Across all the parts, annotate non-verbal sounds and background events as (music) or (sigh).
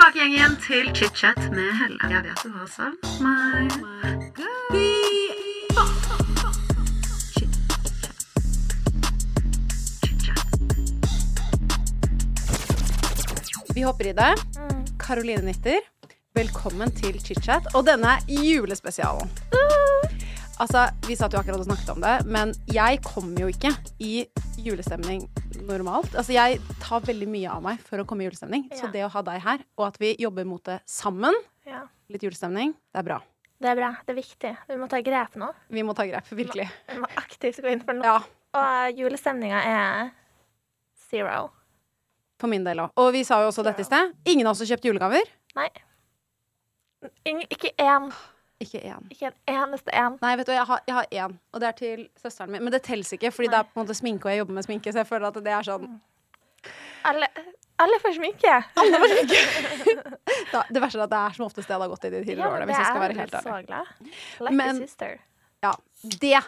tilbake igjen, til chit-chat med Helle. Jeg vet du har savnet meg. Vi hopper i det. Karoline Nitter, velkommen til chit-chat og denne julespesialen. Altså, Vi satt jo akkurat og snakket om det, men jeg kommer jo ikke i julestemning normalt. Altså, Jeg tar veldig mye av meg for å komme i julestemning. Så det å ha deg her, og at vi jobber mot det sammen, Ja. litt julestemning, det er bra. Det er bra. Det er viktig. Vi må ta grep nå. Vi må ta grep, virkelig. Vi må aktivt gå inn for noe. Ja, Og julestemninga er zero. for min del òg. Og vi sa jo også dette i sted. Ingen av oss har kjøpt julegaver. Nei. Ing, ikke én. Ikke én. Ikke en eneste en. Nei, vet du, jeg har, jeg har én, og det er til søsteren min. Men det teller ikke, fordi det er på en måte sminke, og jeg jobber med sminke, så jeg føler at det er sånn Alle, alle får sminke. (laughs) da, Det verste er at det er som oftest det det har gått i de tidligere Ja, årene, hvis jeg skal det være helt ærlig. Like Men-. Ja, det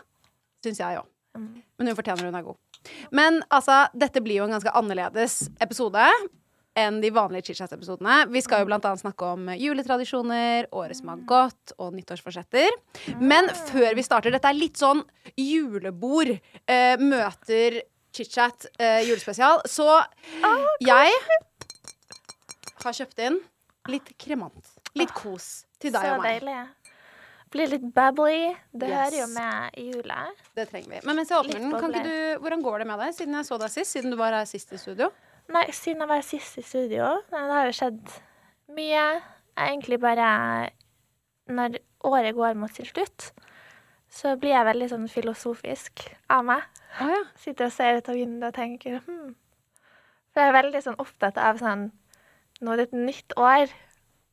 syns jeg òg. Mm. Men hun fortjener hun er god. Men altså, dette blir jo en ganske annerledes episode enn de vanlige chit-chat-episodene. Vi skal jo annet snakke om juletradisjoner, året som har gått, og nyttårsforsetter. Men før vi starter, dette er litt sånn julebord. Eh, møter chit-chat eh, julespesial. Så jeg har kjøpt inn litt kremant. Litt kos til deg og meg. Så deilig. Blir litt bubbly. Det Yes. hører jo med i jula. Det trenger vi. Men mens jeg åpner den, du, hvordan går det med deg siden jeg så deg sist? Siden du var her sist i studio? Nei, siden jeg var sist i studio, det har jo skjedd mye. Jeg egentlig bare Når året går mot sin slutt, så blir jeg veldig sånn filosofisk av meg. Ah, ja. Sitter og ser ut av vinduet og tenker hm. For jeg er veldig sånn opptatt av sånn Nå er det et nytt år,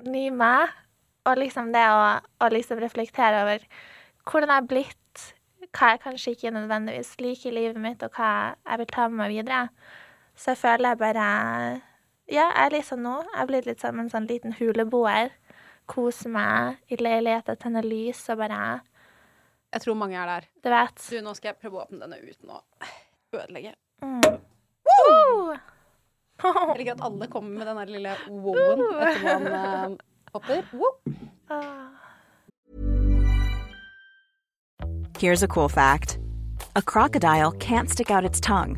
ny meg. Og liksom det å, å liksom reflektere over hvordan jeg er blitt, hva jeg kanskje ikke nødvendigvis liker i livet mitt, og hva jeg vil ta med meg videre. Så jeg føler jeg bare Ja, jeg er sånn nå. Jeg er blitt litt som en sånn liten huleboer. Koser meg i leiligheten, tenner lys og bare Jeg tror mange er der. Du vet. Du, nå skal jeg prøve å åpne denne uten å ødelegge. Mm. Wow! Jeg liker at alle kommer med den der lille wow-en etter man uh, hopper. Wow. Ah. Here's a cool fact a crocodile can't stick out its tongue.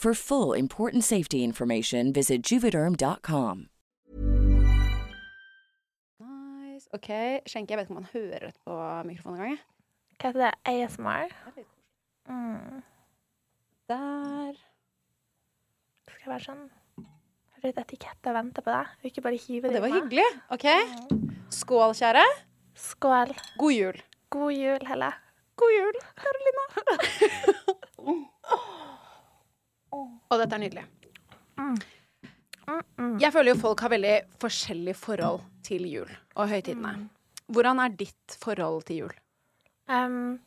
For full important safety information, visit juvederm.com. Nice. OK. Skjenke, jeg vet ikke om man hører dette på mikrofonen engang. Hva heter det? ASMR? Mm. Der. Skal jeg være sånn Har litt etikett og vente på deg? Ikke bare hive det det var hyggelig. OK. Skål, kjære. Skål. God jul. God jul, Helle. God jul, Karolina. (laughs) Og dette er nydelig. Jeg føler jo folk har veldig forskjellig forhold til jul og høytidene. Hvordan er ditt forhold til jul? Um,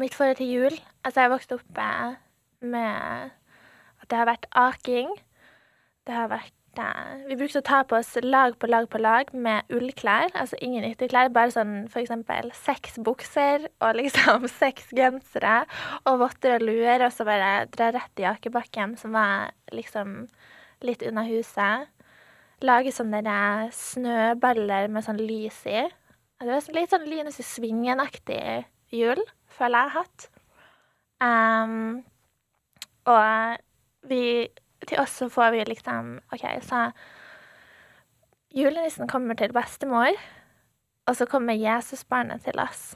mitt forhold til jul Altså, jeg vokste opp med at det har vært aking. Det har vært eh, Vi brukte å ta på oss lag på lag på lag med ullklær. Altså ingen ytterklær, bare sånn for eksempel seks bukser og liksom (laughs) seks gensere og votter og luer, og så bare dra rett i akebakken, som var liksom litt unna huset. Lage sånne snøballer med sånn lys i. Det var litt sånn Linus i Svingen-aktig jul, føler jeg har hatt. Um, og vi Til oss så får vi liksom OK, så julenissen kommer til bestemor, og så kommer Jesusbarnet til oss.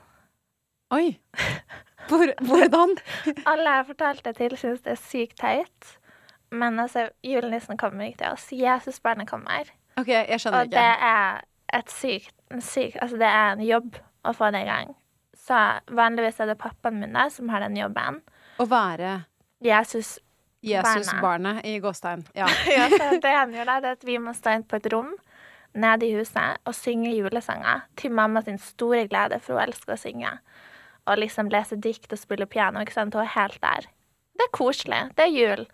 Oi. Hvor, hvordan? (laughs) Alle jeg har fortalt det til, syns det er sykt teit. Men altså, julenissen kommer ikke til oss. Jesusbarnet kommer. OK, jeg skjønner Og det er et sykt, syk, altså det er en jobb å få det i gang. Så vanligvis er det pappaen min da, som har den jobben. Å være Jesus Jesusbarnet i gåstein. Ja. (laughs) ja, det han gjør det er at vi må stå inn på et rom nede i huset og synge julesanger til mamma sin store glede, for hun elsker å synge. Og liksom lese dikt og spille piano, ikke sant. Hun er helt der. Det er koselig. Det er jul.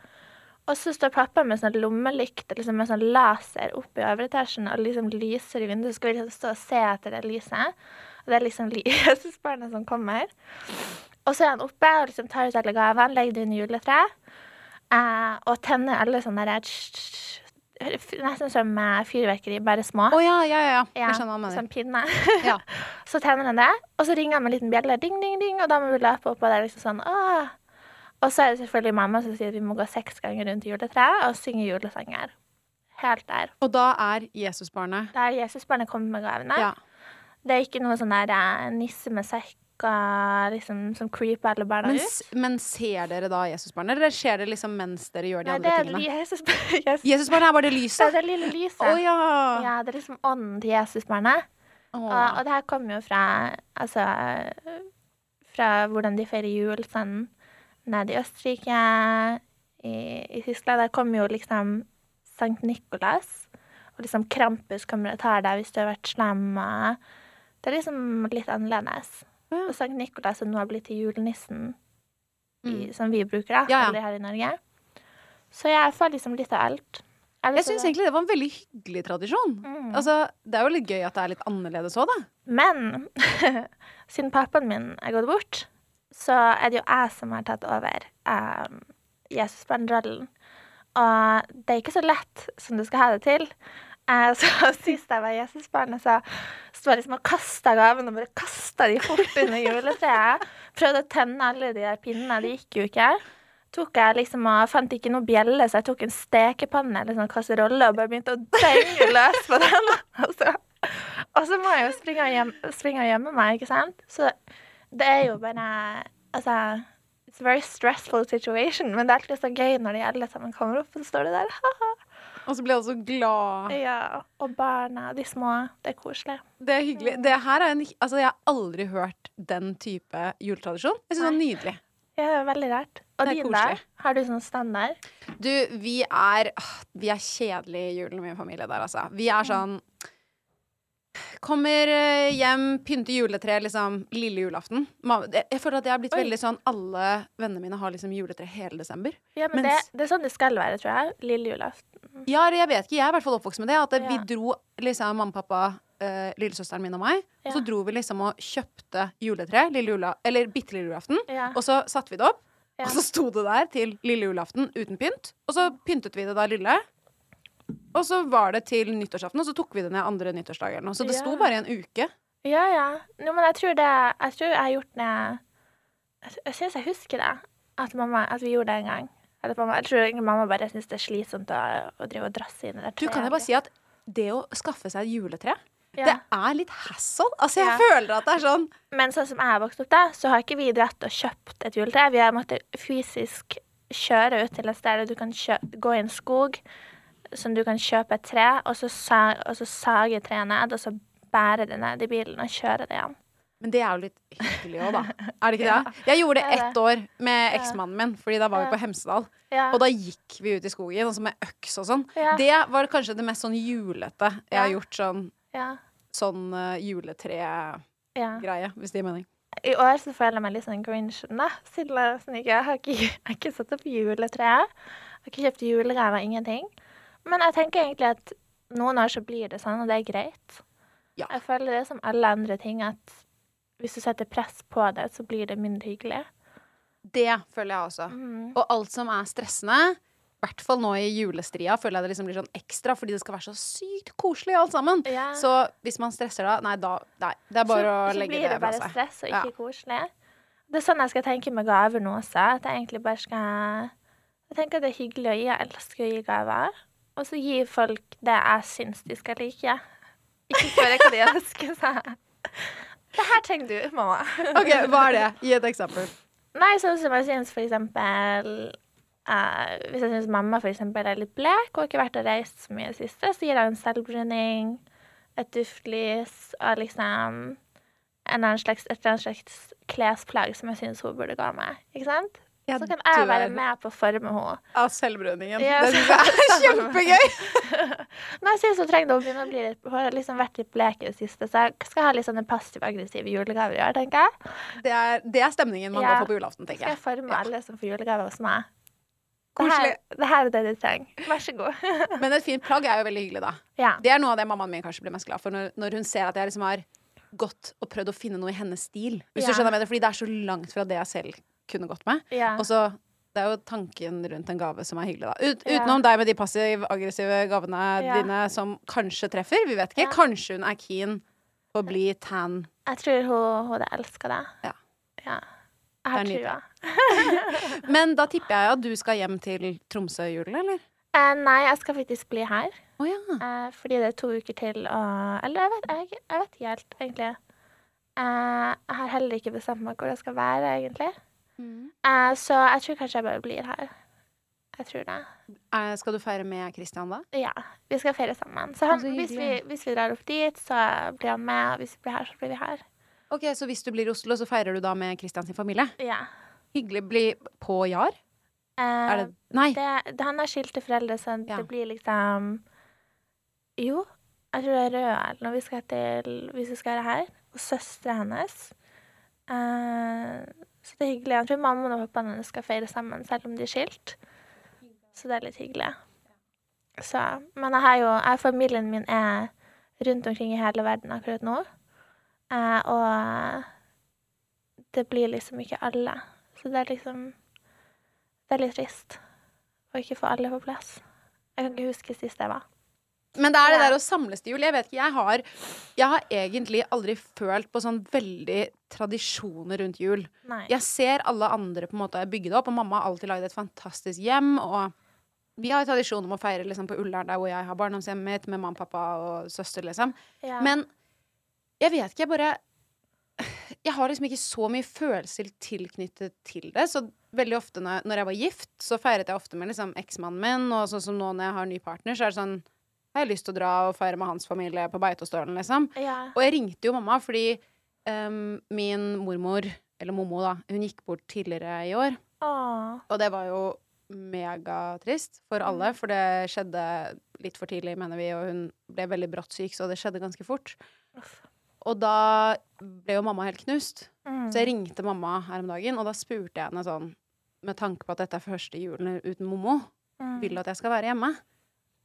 Og så står pappa med sånn lommelykt liksom med sånn laser oppe i øvre og liksom lyser i vinduet. Så skal vi liksom stå og se etter det lyset. Og det er liksom (laughs) Jesusbarnet som kommer. Og så er han oppe og liksom tar ut alle gavene, legger det under juletreet. Eh, og tenner alle sånne der Nesten som eh, fyrverkeri, bare små. Å ja, ja, ja. ja. Ja, Jeg skjønner hva du Som mener. pinne. Ja. (laughs) så tenner han det, og så ringer han med en liten bjelle. Ding, ding, ding, og da må vi løpe opp, og det er liksom sånn Åh. Og så er det selvfølgelig mamma som sier at vi må gå seks ganger rundt juletreet og synge julesanger. Helt der. Og da er Jesusbarnet Da er Jesusbarnet kommet med gavene. Ja. Det er ikke noe sånn der eh, nisse med sekk og liksom som creeper alle barna Men, ut. men ser dere da Jesusbarnet, eller skjer det liksom mens dere gjør de Nei, andre det tingene? (laughs) Jesus, Jesus. Jesusbarnet er bare det lyset Det er lille lyset. Oh, ja. Ja, det er liksom ånden til Jesusbarnet. Og, og det her kommer jo fra Altså Fra hvordan de feirer jul sånn nede i Østerrike, i, i Tyskland. Der kommer jo liksom Sankt Nikolas. Og liksom Krampus kommer og tar deg hvis du har vært slem. Det er liksom litt annerledes. Og Sankt Nikolai som nå blitt til julenissen i, Mm. som vi bruker, da. Ja, ja. Her i Norge. Så jeg får liksom litt av alt. Jeg syns egentlig det var en veldig hyggelig tradisjon. Mm. Altså, Det er jo litt gøy at det er litt annerledes òg, da. Men (laughs) siden pappaen min er gått bort, så er det jo jeg som har tatt over um, Jesusbarn-rollen. Og det er ikke så lett som du skal ha det til. Så (laughs) sist jeg var Jesusbarnet, så sto jeg liksom og kasta gavene og bare kasta de fort under juletreet. Prøvde å tenne alle de der pinnene, det gikk jo ikke. Tok jeg liksom og fant ikke noe bjelle, så jeg tok en stekepanne eller sånn kasserolle og bare begynte å denge løs på den. (laughs) Og så, og så må jeg jo springe og, gjemme, springe og gjemme meg, ikke sant? Så det er jo bare Altså It's a very stressful situation, men det er alltid så gøy når de alle sammen kommer opp, og så står de der. ha-ha. Og så blir alle så glad. Ja, og barna, de små. Det er koselig. Det er hyggelig. Det her er en, altså, jeg har aldri hørt den type juletradisjon. Jeg syns det er nydelig. Ja, det er veldig rart. Og er koselig. Har du sånn standard? Du, vi er Vi er kjedelige i julen, min familie der, altså. Vi er sånn Kommer eh, hjem, pynter juletre liksom lille julaften. Jeg føler at det har blitt Oi. veldig sånn Alle vennene mine har liksom juletre hele desember. Ja, men Mens- det, det er sånn det skal være, tror jeg. Lille julaften. Ja, jeg vet ikke. Jeg er i hvert fall oppvokst med det. At vi dro liksom mamma, pappa, uh, lillesøsteren min og meg. Og så dro vi liksom og kjøpte juletre, lille jula, eller bitte lille julaften. Ja. Og så satte vi det opp, Ja. og så sto det der til lille julaften uten pynt. Og så pyntet vi det da lille. Og så var det til nyttårsaften, og så tok vi det ned andre nyttårsdag. Så det sto bare i en uke. Ja, ja. No, men jeg tror det Jeg tror jeg har gjort det Jeg, jeg syns jeg husker det. At, mamma, at vi gjorde det en gang. Eller mamma, jeg tror egentlig mamma bare syns det er slitsomt å, å drive og drasse inn i det Du, kan jeg bare si at det å skaffe seg et juletre, Ja. det er litt hassle. Altså, jeg Ja. føler at det er sånn Men sånn som jeg har vokst opp da, så har ikke vi dratt og kjøpt et juletre. Vi har måttet fysisk kjøre ut til et sted der du kan gå i en skog, som du kan kjøpe et tre, og så, sa og så sage treet ned, og så bære det ned i bilen og kjøre det igjen. Men det er jo litt hyggelig òg, da. (laughs) Er det ikke det? Jeg gjorde det ett år med eksmannen min, Fordi da var vi på Hemsedal. Ja. Og da gikk vi ut i skogen, altså med øks og sånn. Ja. Det var kanskje det mest sånn julete jeg har gjort. Sånn, sånn uh, juletre-greie, hvis det gir mening. I år så føler jeg meg litt sånn grinchen, da. Siden jeg, sånn, jeg, har ikke, jeg har ikke satt opp juletreet. Jeg har ikke kjøpt julegaver, ingenting. Men jeg tenker egentlig at noen år så blir det sånn, og det er greit. Ja. Jeg føler det som alle andre ting, at hvis du setter press på det, så blir det mindre hyggelig. Det føler jeg også. Mm. Og alt som er stressende, i hvert fall nå i julestria, føler jeg det liksom blir sånn ekstra, fordi det skal være så sykt koselig alt sammen. Ja. Så hvis man stresser da, nei, da Nei, det er bare så, å så blir det det bare stress og Ja. ikke koselig. Det er sånn jeg skal tenke med gaver nå også. At jeg egentlig bare skal Jeg tenker at det er hyggelig å gi. Jeg elsker å gi gaver. Og så gi folk det jeg syns de skal like. Ikke spørre hva (laughs) de ønsker seg. Det her trenger du, mamma. OK, hva er det? Gi et eksempel. Nei, sånn som jeg syns for eksempel uh, Hvis jeg syns mamma for eksempel er litt blek og ikke vært og reist så mye i det siste, så gir jeg en selvbruning, et duftlys og liksom en annen slags, et eller annet slags klesplagg som jeg syns hun burde gå med. Ikke sant? Ja, så kan jeg være med på å forme henne. Av selvbruningen. Ja, det syns jeg er (laughs) kjempegøy! (laughs) Men jeg syns hun trenger å begynne å bli litt Hun har liksom vært litt blek i det siste, så jeg skal ha litt sånne passiv-aggressive julegaver i år, tenker jeg. Det er, det er stemningen man Ja. går på på julaften, tenker jeg Skal jeg. forme Ja. alle som får julegaver hos meg. Det her, det her er det de trenger. Vær så god. (laughs) Men et fint plagg er jo veldig hyggelig, da. ja. Det er noe av det mammaen min kanskje blir mest glad for, når, når hun ser at jeg liksom har gått og prøvd å finne noe i hennes stil. Hvis Ja. du skjønner med det, Fordi det er så langt fra det jeg selv kunne gått med. Ja. Og så det er jo tanken rundt en gave som er hyggelig, da. Ut. Utenom deg med de passiv-aggressive gavene Ja. dine som kanskje treffer. Vi vet ikke. Kanskje hun er keen på å bli tan. Jeg tror hun, hadde elska det. Ja. ja. Jeg har trua. (laughs) (laughs) Men da tipper jeg at du skal hjem til Tromsø i julen, eller? Eh, nei, jeg skal faktisk bli her. Oh, ja. Eh, fordi det er to uker til å Eller jeg vet, jeg, jeg vet helt, egentlig. Eh, jeg har heller ikke bestemt meg hvor jeg skal være, egentlig. Mm. Uh, så jeg tror kanskje jeg bare blir her. Jeg tror det. Uh, Skal du feire med Christian da? Ja. Vi skal feire sammen. Så han, hvis, vi, hvis vi drar opp dit, så blir han med. Og hvis vi blir her, så blir vi her. Ok, Så hvis du blir i Oslo, så feirer du da med Christian sin familie? Ja. Hyggelig. Bli på Jar? Uh, Er det Nei. det, han har skilte foreldre, så Ja. det blir liksom Jo, jeg tror det er Rødal når vi skal til Hvis vi skal være her. Og søstera hennes. Eh, så det er hyggelig. Jeg tror mammaen og pappaen hennes skal feire sammen, selv om de er skilt. Så det er litt hyggelig. Så, men jeg har jo jeg, Familien min er rundt omkring i hele verden akkurat nå. Eh, og det blir liksom ikke alle. Så det er liksom Det er litt trist å ikke få alle på plass. Jeg kan ikke huske sist jeg var. Men det er det der å samles til jul. Jeg vet ikke, jeg har, jeg har egentlig aldri følt på sånn veldig tradisjoner rundt jul. Nei. Jeg ser alle andre på en måte bygge det opp, og mamma har alltid lagd et fantastisk hjem. Og vi har jo tradisjon om å feire liksom, på Ullern, der hvor jeg har barndomshjemmet mitt, med mamma, pappa og søster, liksom. Ja. Men jeg vet ikke, jeg bare Jeg har liksom ikke så mye følelser tilknyttet til det. Så veldig ofte når, når jeg var gift, så feiret jeg ofte med liksom eksmannen min. Og sånn som nå når jeg har ny partner, så er det sånn Har jeg lyst til å dra og feire med hans familie på Beitostølen, liksom. ja. Og jeg ringte jo mamma fordi um, min mormor, eller mommo, da, hun gikk bort tidligere i år. Åh. Og det var jo megatrist for alle, for det skjedde litt for tidlig, mener vi, og hun ble veldig brått syk, så det skjedde ganske fort. Uff. Og da ble jo mamma helt knust. Mm. Så jeg ringte mamma her om dagen, og da spurte jeg henne sånn, med tanke på at dette er første julen uten mommo, Mm. vil du at jeg skal være hjemme?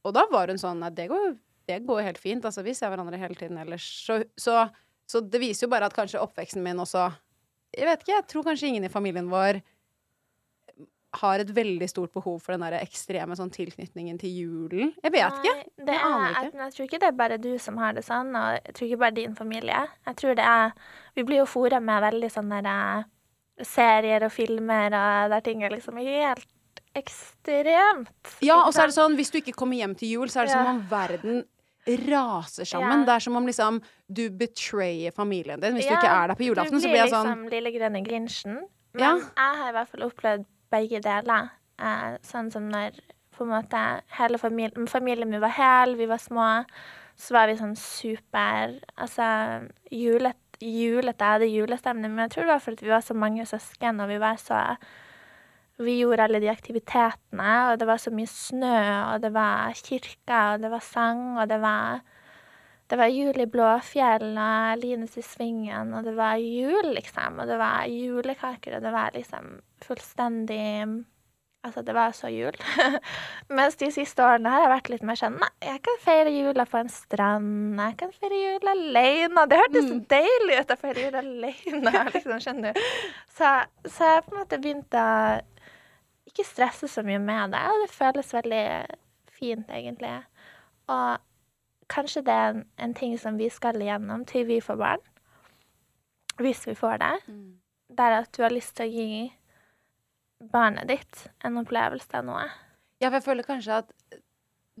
Og da var hun sånn, nei, det går, det går helt fint, altså vi ser hverandre hele tiden ellers. Så, så, så det viser jo bare at kanskje oppveksten min også, jeg vet ikke, jeg tror kanskje ingen i familien vår har et veldig stort behov for den der ekstreme sånn tilknytningen til julen. Jeg vet ikke. Nei, det Jeg er, aner jeg, ikke. jeg tror ikke det er bare du som har det sånn, og jeg tror ikke bare din familie. Jeg tror det er Vi blir jo fora med veldig sånne der, eh, serier og filmer og der ting er liksom ikke helt ekstremt. Ja, og så er det sånn, hvis du ikke kommer hjem til jul, så er det som om verden raser sammen. Ja. Det er som om liksom du betrayer familien din hvis Ja, du ikke er der på julaften. Du Så blir blir jeg sånn liksom lille grønne Grinchen. Men Ja. jeg har i hvert fall opplevd begge deler. Eh, sånn som når på en måte hele familien Familien min var hel, vi var små. Så var vi sånn super Altså julet, julete. Jeg hadde julestemning, men jeg tror det var fordi vi var så mange søsken, og vi var så Vi gjorde alle de aktivitetene, og det var så mye snø, og det var kirke, og det var sang, og det var det var jul i Blåfjell og Linus i Svingen, og det var jul, liksom. Og det var julekaker, og det var liksom fullstendig Altså, det var så jul. (laughs) Mens de siste årene har jeg vært litt mer sånn Nei, jeg kan feire jula på en strand. Jeg kan feire jul alene. Det hørtes så deilig ut å feire jul alene, (laughs) liksom, skjønner du. Så, så jeg på en måte begynte å ikke stresse så mye med det, og det føles veldig fint, egentlig. Og kanskje det er en, en ting som vi skal igjennom til vi får barn. Hvis vi får det. Det er at du har lyst til å gi barnet ditt en opplevelse av noe. Ja, for jeg føler kanskje at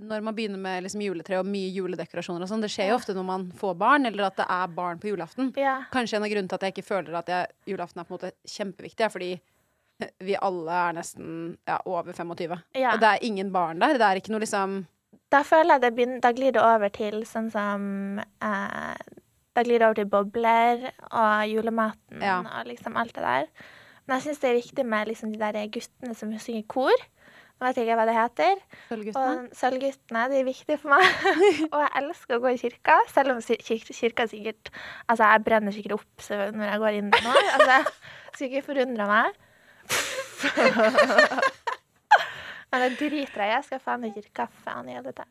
når man begynner med liksom juletre og mye juledekorasjoner og sånn, det skjer jo ofte når man får barn, eller at det er barn på julaften. Ja. Kanskje en av grunnene til at jeg ikke føler at jeg, julaften er på en måte kjempeviktig, er fordi (laughs) vi alle er nesten ja, over 25. Ja. Og det er ingen barn der. Det er ikke noe liksom Da føler jeg det begynner, da glir det over til sånn som eh, Da glir det over til bobler og julematen Ja. og liksom alt det der. Men jeg syns det er viktig med liksom de der guttene som synger kor. Nå vet jeg ikke hva det heter. Og sølvguttene, de er viktige for meg. (laughs) og jeg elsker å gå i kirka, selv om kir- kir- kirka sikkert Altså, jeg brenner sikkert opp når jeg går inn der nå. Altså, (laughs) skulle ikke forundre meg. (laughs) Men det driter jeg skal faen i kirka. Faen i helvete.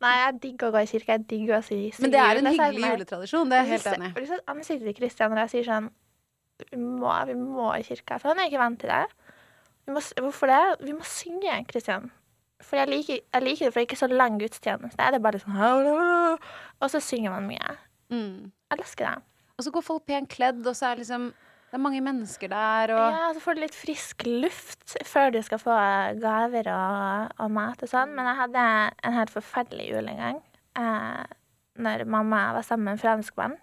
Nei, jeg digger å gå i kirka. Jeg digger å si Men det er en hyggelig juletradisjon, det er jeg helt enig i. Han liksom til Kristian når jeg sier sånn vi må, vi må i kirka. For han er ikke vant til det. Vi må, hvorfor det? Vi må synge, Kristian. For jeg liker, jeg liker det, for det er ikke så lang gudstjeneste. Det er bare litt sånn Og så synger man mye. Mm. Jeg elsker det. Og så går folk pent kledd, og så er liksom Det er mange mennesker der, og Ja, så får du litt frisk luft før du skal få gaver og, og mat og sånn. Men jeg hadde en helt forferdelig jul en gang. Eh, når mamma var sammen med en fransk mann.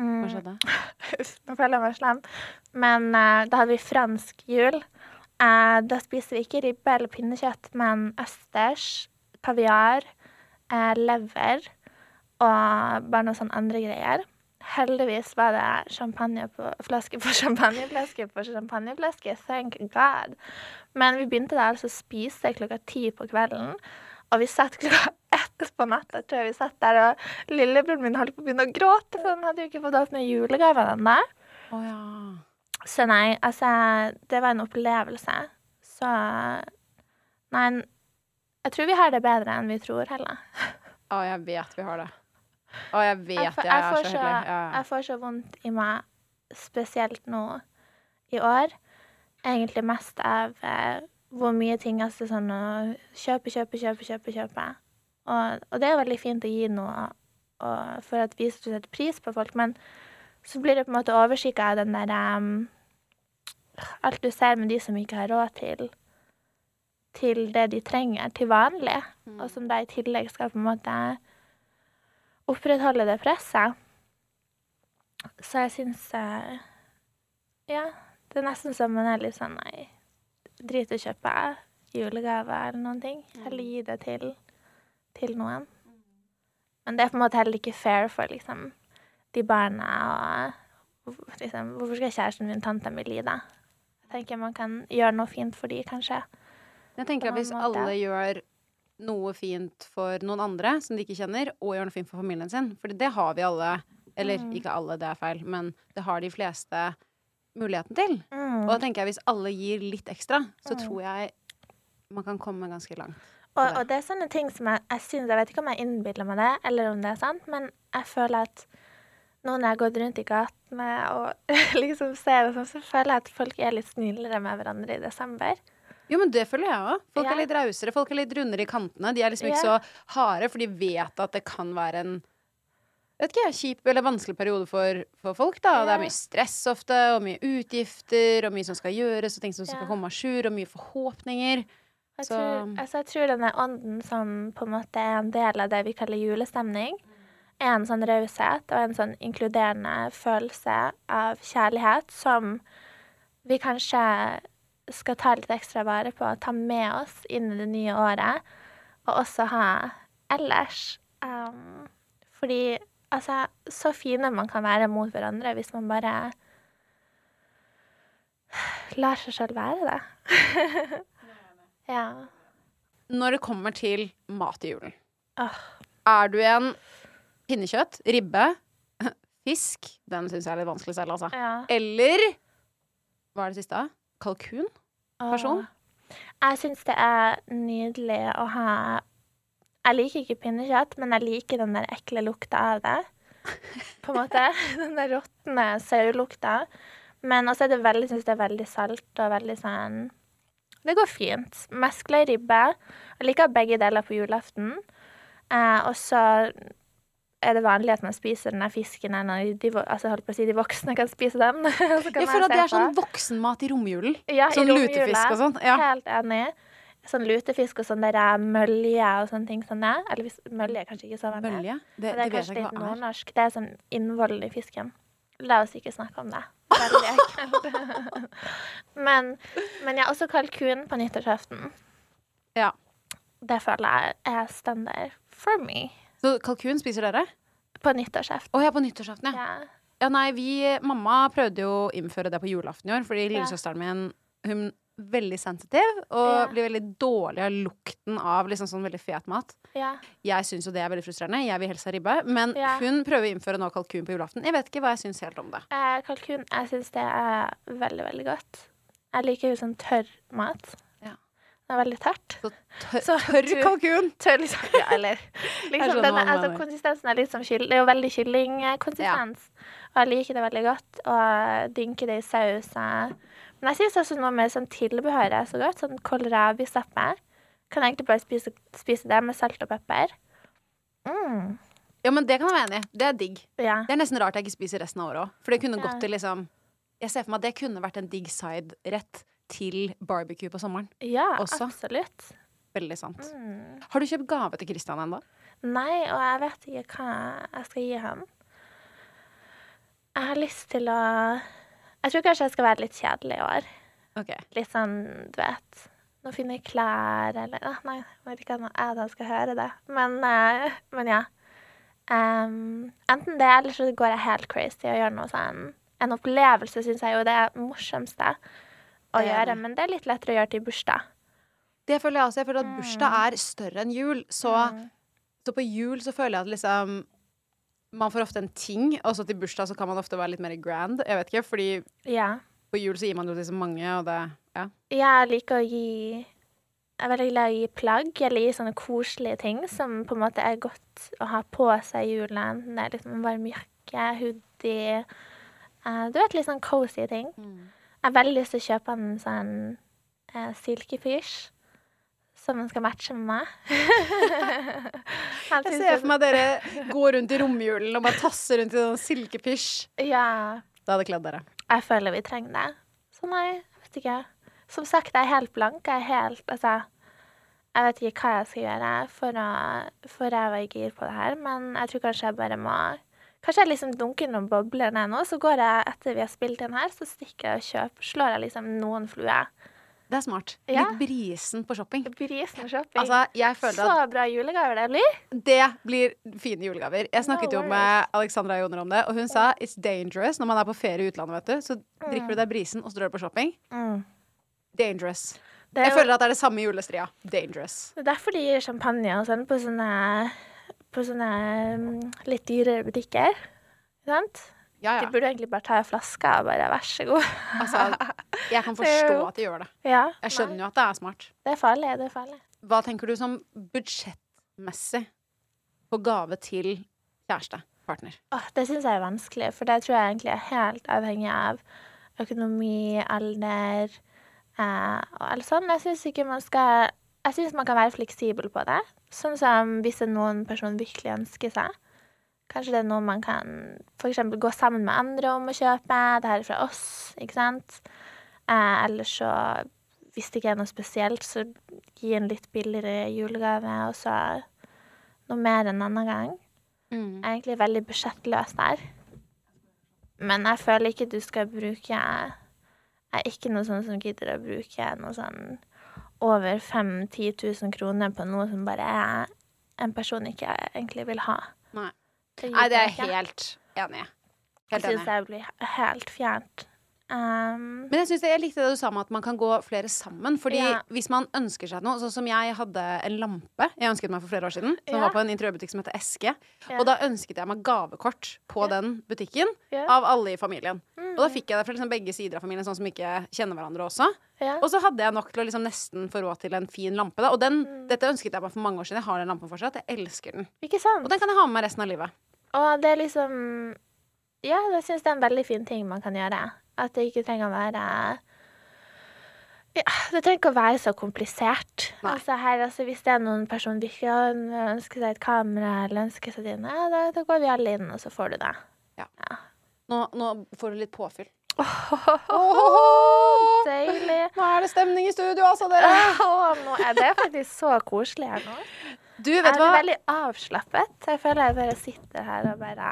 Mm. Hva skjedde? (laughs) Uff, nå føler jeg meg slem. Men eh, da hadde vi fransk jul. Eh, da spiste vi ikke ribbe eller pinnekjøtt, men østers, kaviar, eh, lever og bare noen sånne andre greier. Heldigvis var det champagne på flaske på (laughs) champagneflaske på champagneflaske. Thank God. Men vi begynte da altså å spise klokka ti på kvelden. Og vi satt klokka (laughs) ett på natta, tror jeg vi satt der, og lillebroren min holdt på å begynne å gråte, for han hadde jo ikke fått åpne julegaven ennå. Oh, ja. Så nei, altså Det var en opplevelse. Så Nei, jeg tror vi har det bedre enn vi tror, heller. (laughs) Ja, jeg vet vi har det. Å, jeg vet jeg, får- er så, så heldig. Ja. jeg får så vondt i meg, spesielt nå i år. Egentlig mest av eh, hvor mye ting altså sånn å kjøpe, kjøpe, kjøpe, kjøpe. kjøpe. Og, og det er veldig fint å gi noe og, for at vise skal sette pris på folk, men så blir det på en måte overskygga av den derre um, Alt du ser med de som ikke har råd til til det de trenger til vanlig, og som da i tillegg skal på en måte opprettholde det presset. Så jeg syns eh, Ja, det er nesten som man er litt sånn Nei, drit i å kjøpe julegave eller noen ting. Heller gi det til, til noen. Men det er på en måte heller ikke fair for liksom de barna og liksom, Hvorfor skal kjæresten min, tanta mi, lide? Jeg tenker man kan gjøre noe fint for de, kanskje. Jeg tenker at hvis alle gjør noe fint for noen andre som de ikke kjenner, og gjør noe fint for familien sin, for det har vi alle, eller Mm. ikke alle, det er feil, men det har de fleste muligheten til. Mm. Og da tenker jeg hvis alle gir litt ekstra, så tror jeg man kan komme ganske langt. Og, det. og det er sånne ting som jeg, jeg synes, Jeg vet ikke om jeg innbiller meg det, eller om det er sant, men jeg føler at nå når jeg har gått rundt i gatene og (laughs) liksom ser det sånn, så føler jeg at folk er litt snillere med hverandre i desember. Jo, men det føler jeg òg. Folk Ja. er litt rausere. Folk er litt rundere i kantene. De er liksom ikke Ja. så harde, for de vet at det kan være en vet ikke, kjip eller vanskelig periode for, for folk. da Det er mye stress ofte, og mye utgifter, og mye som skal gjøres, og ting som skal komme à jour, og mye forhåpninger. Jeg, Så- tror, altså, jeg tror denne ånden som på en måte er en del av det vi kaller julestemning, er en sånn raushet og en sånn inkluderende følelse av kjærlighet som vi kanskje skal ta litt ekstra vare på og ta med oss inn i det nye året, og også ha ellers. Um, fordi altså, så fine man kan være mot hverandre hvis man bare lar seg selv være det. (laughs) ja. Når det kommer til mat i julen, oh. er du en pinnekjøtt, ribbe, (laughs) fisk Den syns jeg er litt vanskelig selv, altså. ja. Eller hva er det siste? Kalkun? Person? Jeg syns det er nydelig å ha Jeg liker ikke pinnekjøtt, men jeg liker den der ekle lukta av det. På en måte. (laughs) Den der råtne sauelukta. Men også er det veldig, synes det er veldig salt og veldig sånn Det går fint. Meskla i ribbe. Jeg liker begge deler på julaften. Eh, og så er det vanlig at man spiser den der fisken når de, altså, holdt på å si, de voksne kan spise den. (laughs) Så kan ja, for at det er sånn voksenmat i romjulen. Ja, Sånn lutefisk og sånn. Ja. Helt enig. Sånn lutefisk og sånn der eh, mølje og sånne ting sånn det. Eller hvis, mølje er kanskje ikke så vanlig. Mølje? Det, det det er kanskje litt nordnorsk. Det er sånn innvoll i fisken. La oss ikke snakke om det. Veldig ekkelt. (laughs) men, men ja, også kalkun på nyttårsaften. Ja. Det føler jeg er standard for me Så kalkun spiser dere? på nyttårsaften. Å ja, på nyttårsaften, ja. Ja. Ja, nei, vi Mamma prøvde jo å innføre det på julaften i år, fordi lillesøsteren min hun veldig sensitiv og Ja. blir veldig dårlig av lukten av liksom sånn veldig fet mat. ja. Jeg syns jo det er veldig frustrerende. Jeg vil helst ha ribbe. Men Ja. hun prøver å innføre nå kalkun på julaften. Jeg vet ikke hva jeg syns helt om det. Eh, kalkun, jeg syns det er veldig, veldig godt. Jeg liker jo sånn tørr mat. Ja. Er veldig tørt. Så tørr du- kalkun! (laughs) Tørr liksom, ja, eller (laughs) liksom, skjønner den, hva du altså. Konsistensen er litt som kylling. Det er jo veldig kyllingkonsistens. Og jeg liker det veldig godt. Og dynker det i saus. Men jeg syns også noe med sånn tilbehør er så godt. Sånn kålrabistappe. Kan jeg egentlig bare spise, spise det med salt og pepper. Mm. Ja, men det kan jeg være enig i. Det er digg. Ja. Det er nesten rart jeg ikke spiser resten av året òg. For det kunne Ja. gått til liksom Jeg ser for meg at det kunne vært en digg side-rett til barbecue på sommeren. ja, Også. absolutt. Veldig sant. Mm. Har du kjøpt gave til Christian ennå? Nei, og jeg vet ikke hva jeg skal gi ham. Jeg har lyst til å Jeg tror kanskje jeg skal være litt kjedelig i år. Okay. Litt sånn, du vet Nå finner jeg klær eller ah, Nei, jeg vet ikke om jeg skal høre det. Men, eh, men ja. Um, enten det, eller så går jeg helt crazy og gjør noe sånn En opplevelse syns jeg jo det er morsomste å Det gjøre, det. men det er litt lettere å gjøre til bursdag. Det føler jeg også. Jeg føler at bursdag er større enn jul. Så, Mm. så på jul så føler jeg at liksom Man får ofte en ting, og så til bursdag så kan man ofte være litt mer grand. Jeg vet ikke, fordi Ja. på jul så gir man jo til så mange, og det Ja. Jeg liker å gi Jeg er veldig glad i å gi plagg, eller gi sånne koselige ting som på en måte er godt å ha på seg i julen. Det er liksom en varm jakke, hoodie eh, Du vet, litt sånn cozy ting. Mm. Jeg har veldig lyst til å kjøpe en sånn uh, silkepysj som den skal matche med meg. (laughs) Jeg ser for meg dere går rundt i romjulen og bare tasser rundt i sånn silkepysj. Ja. Da hadde kledd dere. Jeg føler vi trenger det. Så nei, jeg vet ikke. Som sagt, jeg er helt blank. Jeg er helt Altså, jeg vet ikke hva jeg skal gjøre for å få ræva i gir på det her, men jeg tror kanskje jeg bare må Kanskje jeg liksom dunker noen bobler ned nå, så går jeg etter vi har spilt inn her, så stikker jeg og kjøper. Slår jeg liksom noen fluer. Det er smart. Ja. Litt brisen på shopping. Brisen på shopping. Altså, jeg føler at så bra julegaver det blir. det blir fine julegaver. Jeg snakket No jo med Alexandra Joner om det, og hun sa it's dangerous når man er på ferie i utlandet, vet du. Så drikker du deg brisen, og så drar du på shopping. Mm. Dangerous. Er Jeg føler at det er det samme i julestria. Dangerous. Det er derfor de gir champagne og sånn på sånne, på sånne mm, litt dyrere butikker. Sant? Ja, De burde egentlig bare ta en flaske og bare vær så god. Altså, jeg kan (laughs) forstå at de gjør det. ja, Jeg skjønner jo at det er smart. Det er farlig. Det er farlig. Hva tenker du som budsjettmessig på gave til kjæreste? Partner? Åh, det syns jeg er vanskelig, for det tror jeg egentlig er helt avhengig av økonomi, alder eh, og alt sånt. Jeg syns man skal Jeg syns man kan være fleksibel på det. Sånn som hvis noen person virkelig ønsker seg, Kanskje det er noe man kan eksempel gå sammen med andre om å kjøpe. Det her er fra oss, ikke sant? Eh, eller så, hvis det ikke er noe spesielt, så gi en litt billigere julegave, og så noe mer en annen gang. Mm. Jeg er egentlig veldig budsjettløs der. Men jeg føler ikke du skal bruke Jeg er ikke noe sånn som gidder å bruke noe sånn over 5000-10 000 kroner på noe som bare er en person ikke egentlig vil ha. Nei. Det Nei, det er jeg helt enig i. Helt syns enig. jeg blir helt fjernt. Um, Men jeg, synes det, jeg likte det du sa med at man kan gå flere sammen. Fordi Ja. hvis man ønsker seg noe Sånn som jeg hadde en lampe jeg ønsket meg for flere år siden. Som Ja. var på en interiørbutikk som heter Eske. Ja. Og da ønsket jeg meg gavekort på den butikken. Av alle i familien. mm, Og da fikk jeg det fra liksom begge sider av familien, sånn som ikke kjenner hverandre også. Og så hadde jeg nok til å liksom nesten få råd til en fin lampe. Da. Og den, Mm. dette ønsket jeg meg for mange år siden. Jeg har den lampen fortsatt. Jeg elsker den. Og den kan jeg ha med meg resten av livet. Og det er liksom Ja, jeg syns det er en veldig fin ting man kan gjøre. At det ikke trenger å være ja, Det trenger ikke å være så komplisert. Altså her, altså Hvis det er noen person virkelig ønsker seg et kamera eller ønsker seg dine, ja, da, da går vi alle inn, og så får du det. Nå, nå får du litt påfyll. Deilig. Nå er det stemning i studio, altså, dere. Nå er det faktisk så koselig her nå. Du, vet jeg er hva? veldig avslappet. Jeg føler jeg bare sitter her og bare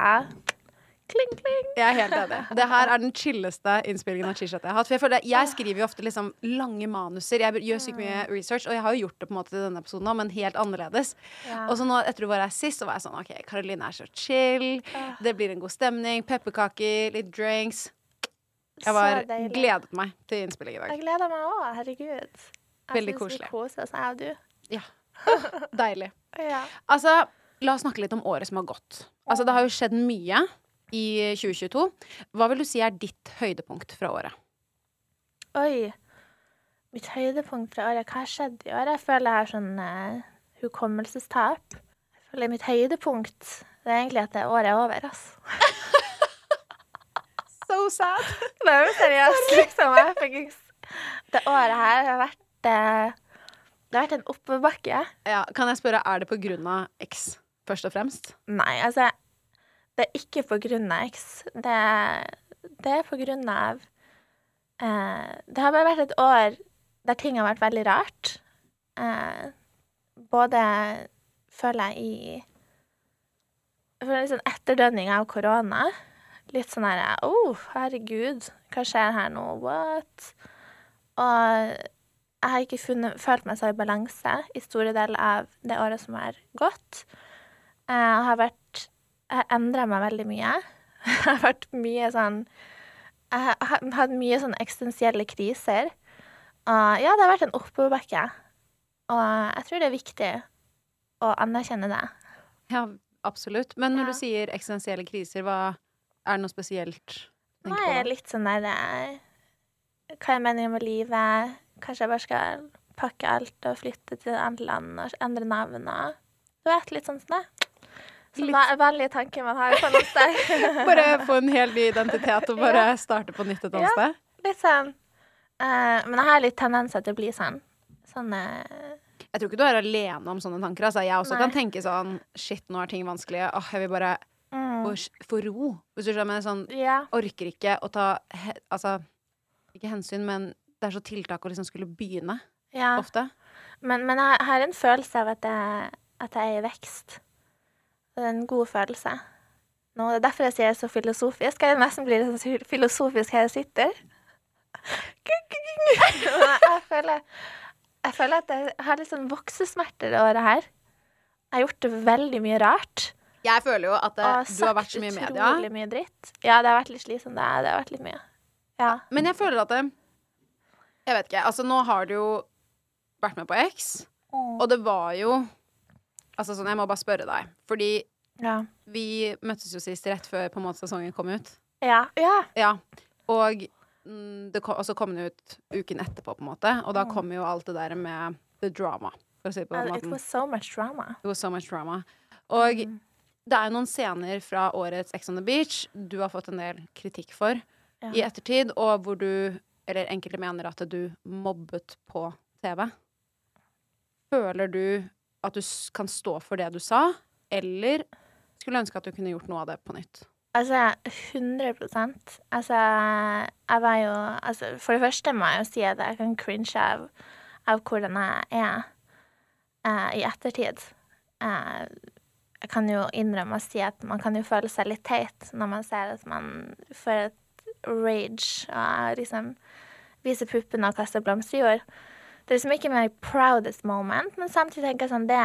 Kling, kling. Jeg er helt enig. Det her er den chilleste innspillingen av Chichat jeg har hatt. For jeg, føler, jeg skriver jo ofte liksom lange manuser. Jeg gjør sykt mye research, og jeg har jo gjort det på en måte til denne episoden òg, men helt annerledes. Ja. Og så nå etter du var her sist, så var jeg sånn OK, Karoline er så chill. Det blir en god stemning. Pepperkaker, litt drinks. Jeg var gledet meg til innspilling i dag. Jeg gleder meg òg, herregud. Jeg Veldig koselig. Vi koser oss, jeg og du. Ja. (laughs) Deilig. Ja. Altså, la oss snakke litt om året som har gått. Altså, det har jo skjedd mye i 2022. Hva vil du si er ditt høydepunkt fra året? Oi. Mitt høydepunkt fra året. Hva har skjedd i år? Jeg føler jeg har sånn uh, hukommelsestap. Jeg føler mitt høydepunkt det er egentlig at det året er over, altså. (laughs) So sad. (laughs) Nei, men seriøst, liksom. Jeg ikke Det året her har vært uh, Det har vært en oppoverbakke. Ja, kan jeg spørre, er det av X, først og fremst? Nei, altså Det er ikke på grunn av X. Det, det er på grunn av eh, Det har bare vært et år der ting har vært veldig rart. Eh, både føler jeg i For sånn etterdønning av korona. Litt sånn her Å, oh, herregud, hva skjer her nå? What? Og jeg har ikke funnet, følt meg så i balanse i store deler av det året som har gått. Jeg har vært Jeg endra meg veldig mye. (laughs) Jeg har vært mye sånn Jeg har hatt mye sånn eksistensielle kriser. Og ja, det har vært en oppoverbakke. Og jeg tror det er viktig å anerkjenne det. Ja, absolutt. Men når Ja. du sier eksistensielle kriser, hva er det noe spesielt Nå er jeg litt sånn der eh, Hva er meningen med livet? Kanskje jeg bare skal pakke alt og flytte til et annet land og endre navn og Du vet, litt sånn som det. Sånn Litt- er veldig tanker man har på noe. Bare få en hel ny identitet og bare (laughs) starte på nytt et annet Ja. sted? Litt sånn Uh, Men jeg har litt tendenser til å bli sånn. Sånn eh, Jeg tror ikke du er alene om sånne tanker. Altså, jeg også Nei. kan tenke sånn Shit, nå er ting vanskelig. Åh, jeg vil bare mm, få, ro. Hvis du skjønner. Sånn, Ja. orker ikke å ta he, Altså, ikke hensyn, men det er så tiltak å liksom skulle begynne ja. ofte. Men, men jeg har en følelse av at jeg, at jeg er i vekst. Det er en god følelse. Nå, det er derfor jeg sier jeg er så filosofisk. Jeg nesten blir litt sånn filosofisk her jeg sitter. (laughs) Jeg føler, jeg føler at jeg har litt sånn voksesmerter det året her. Jeg har gjort det veldig mye rart. Jeg føler jo at det, du har vært så mye i media. utrolig mye dritt. Ja, det har vært litt slitsomt. Det, det har vært litt mye. Ja. Men jeg føler at det Jeg vet ikke. Altså, nå har du jo vært med på X, og det var jo Altså sånn, jeg må bare spørre deg. Fordi Ja. vi møttes jo sist rett før på en måte sesongen kom ut. Ja. ja. Ja. Og mm, det kom, og så kom den ut uken etterpå, på en måte. Og da Mm. kom jo alt det der med the drama. For å si det på den It was so much drama. It was so much drama. Og Mm. det er jo noen scener fra årets Ex on the Beach du har fått en del kritikk for Ja. i ettertid, og hvor du, eller enkelte mener at du mobbet på TV. Føler du at du kan stå for det du sa, eller Skulle ønske at du kunne gjort noe av det på nytt. Altså, 100% Altså, jeg var jo altså, For det første må jeg jo si at jeg kan cringe av, av hvordan jeg er uh, i ettertid. Uh, jeg kan jo innrømme å si at man kan jo føle seg litt teit når man ser at man får et rage og liksom viser puppene og kaster blomsterjord. Det er liksom ikke my proudest moment, men samtidig tenker jeg sånn Det,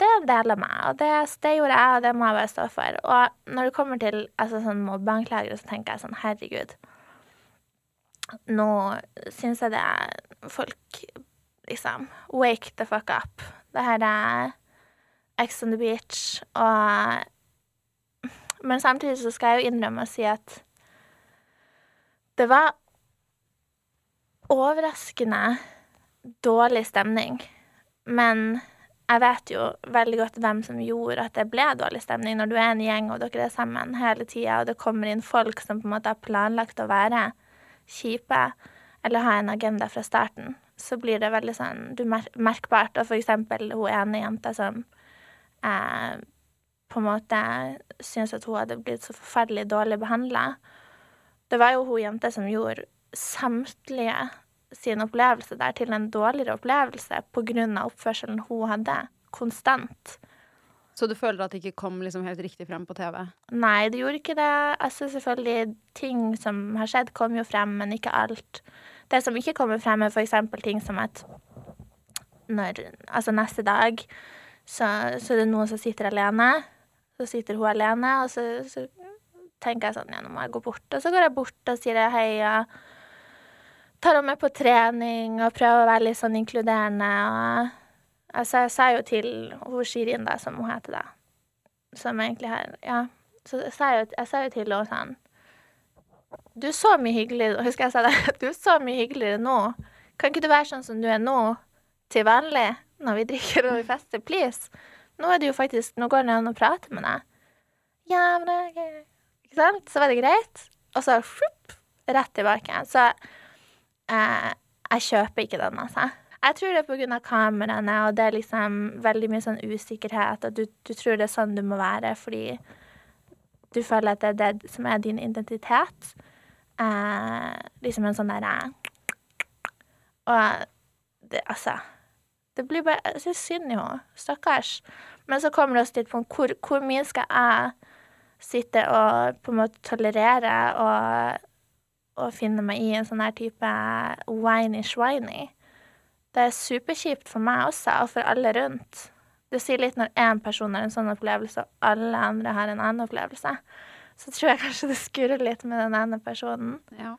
det er en del av meg, og det, det gjorde jeg, og det må jeg bare stå for. Og når det kommer til altså, sånn mobbeanklagere, så tenker jeg sånn Herregud. Nå syns jeg det er folk liksom Wake the fuck up. Det her er Ex on the beach, og Men samtidig så skal jeg jo innrømme å si at det var overraskende dårlig stemning. Men jeg vet jo veldig godt hvem som gjorde at det ble dårlig stemning. Når du er en gjeng og dere er sammen hele tida, og det kommer inn folk som på en måte har planlagt å være kjipe eller ha en agenda fra starten, så blir det veldig sånn du mer merkbart. Og for eksempel hun ene jenta som eh, på en måte syntes at hun hadde blitt så forferdelig dårlig behandla. Det var jo hun jenta som gjorde samtlige sin opplevelse der til en dårligere opplevelse pga. oppførselen hun hadde, konstant. Så du føler at det ikke kom liksom helt riktig frem på TV? Nei, det gjorde ikke det. Altså selvfølgelig, ting som har skjedd, kom jo frem, men ikke alt. Det som ikke kommer frem, er f.eks. ting som at når Altså neste dag så, så er det noen som sitter alene. Så sitter hun alene, og så, så tenker jeg sånn Ja, nå må jeg gå bort. Og så går jeg bort og sier hei. Ja tar henne med på trening og prøver å være litt sånn inkluderende. Og altså, jeg sa jo til hun Shirin, da, som hun heter, da, som egentlig har Ja, så jeg sa jo, jeg sa jo til henne sånn Du er så mye hyggeligere (laughs) Husker jeg sa det? Du er så mye hyggeligere nå. Kan ikke du være sånn som du er nå, til vanlig, når vi drikker og vi fester? Please. Nå er det jo faktisk Nå går det an å prate med deg. Ja, men det Ikke sant? Så var det greit. Og så flupp, rett tilbake. Så eh, jeg kjøper ikke den, altså. Jeg tror det er pga. kameraene, og det er liksom veldig mye sånn usikkerhet, og du, du, tror det er sånn du må være fordi du føler at det er det som er din identitet. Eh, liksom en sånn derre Og det, altså Det blir bare Jeg syns synd i henne. Stakkars. Men så kommer det også til et punkt hvor, hvor mye skal jeg sitte og på en måte tolerere og å finne meg i en sånn her type whiny-shwiny. Det er superkjipt for meg også, og for alle rundt. Det sier litt når én person har en sånn opplevelse, og alle andre har en annen opplevelse. Så tror jeg kanskje det skurrer litt med den ene personen. Ja.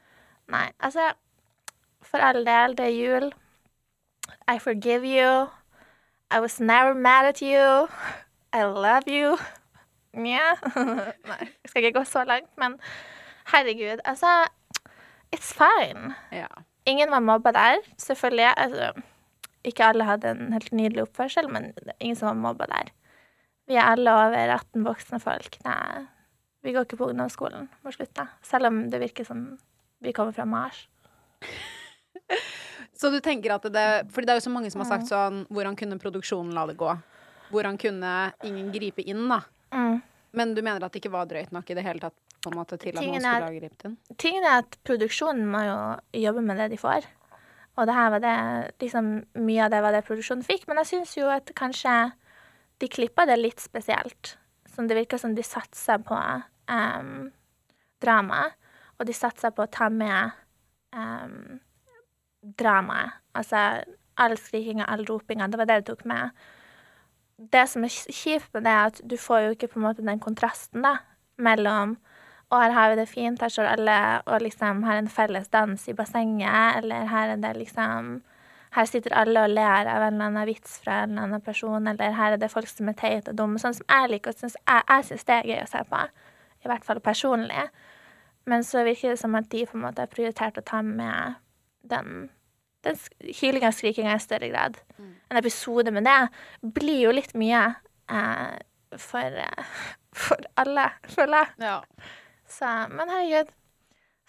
Nei, altså For all del, det er jul. I forgive you. I was never mad at you. I love you. Nja (laughs) Nei, jeg skal ikke gå så langt, men herregud, altså It's fine. Ja. Ingen var mobba der, selvfølgelig. Altså, ikke alle hadde en helt nydelig oppførsel, men ingen som var mobba der. Vi er alle over 18 voksne folk. Nei, vi går ikke på ungdomsskolen. Må slutte. Selv om det virker som vi kommer fra Mars. (laughs) så du tenker at det For det er jo så mange som har sagt sånn Hvordan kunne produksjonen la det gå? Hvordan kunne ingen gripe inn, da? Mm. Men du mener at det ikke var drøyt nok i det hele tatt på en måte til at Tingen noen skulle gripet inn? Tingen er at produksjonen må jo jobbe med det de får. Og det her var det liksom Mye av det var det produksjonen fikk, men jeg syns jo at kanskje de klippa det litt spesielt. Som det virka som de satsa på um, drama, og de satsa på å ta med um, dramaet. Altså all skrikinga, all ropinga. Det var det de tok med. Det som er kjipt med det, er at du får jo ikke på en måte den kontrasten da, mellom og her har vi det fint, her står alle og liksom har en felles dans i bassenget, eller her er det liksom Her sitter alle og ler av en eller annen vits fra en eller annen person, eller her er det folk som er teite og dumme, sånn som jeg liker, og syns jeg, jeg syns det er gøy å se på. I hvert fall personlig. Men så virker det som at de på en måte har prioritert å ta med den, den hylinga og skrikinga i større grad. En episode med det blir jo litt mye eh, for, eh, (laughs) for alle, føler jeg. Ja. Så, men herregud,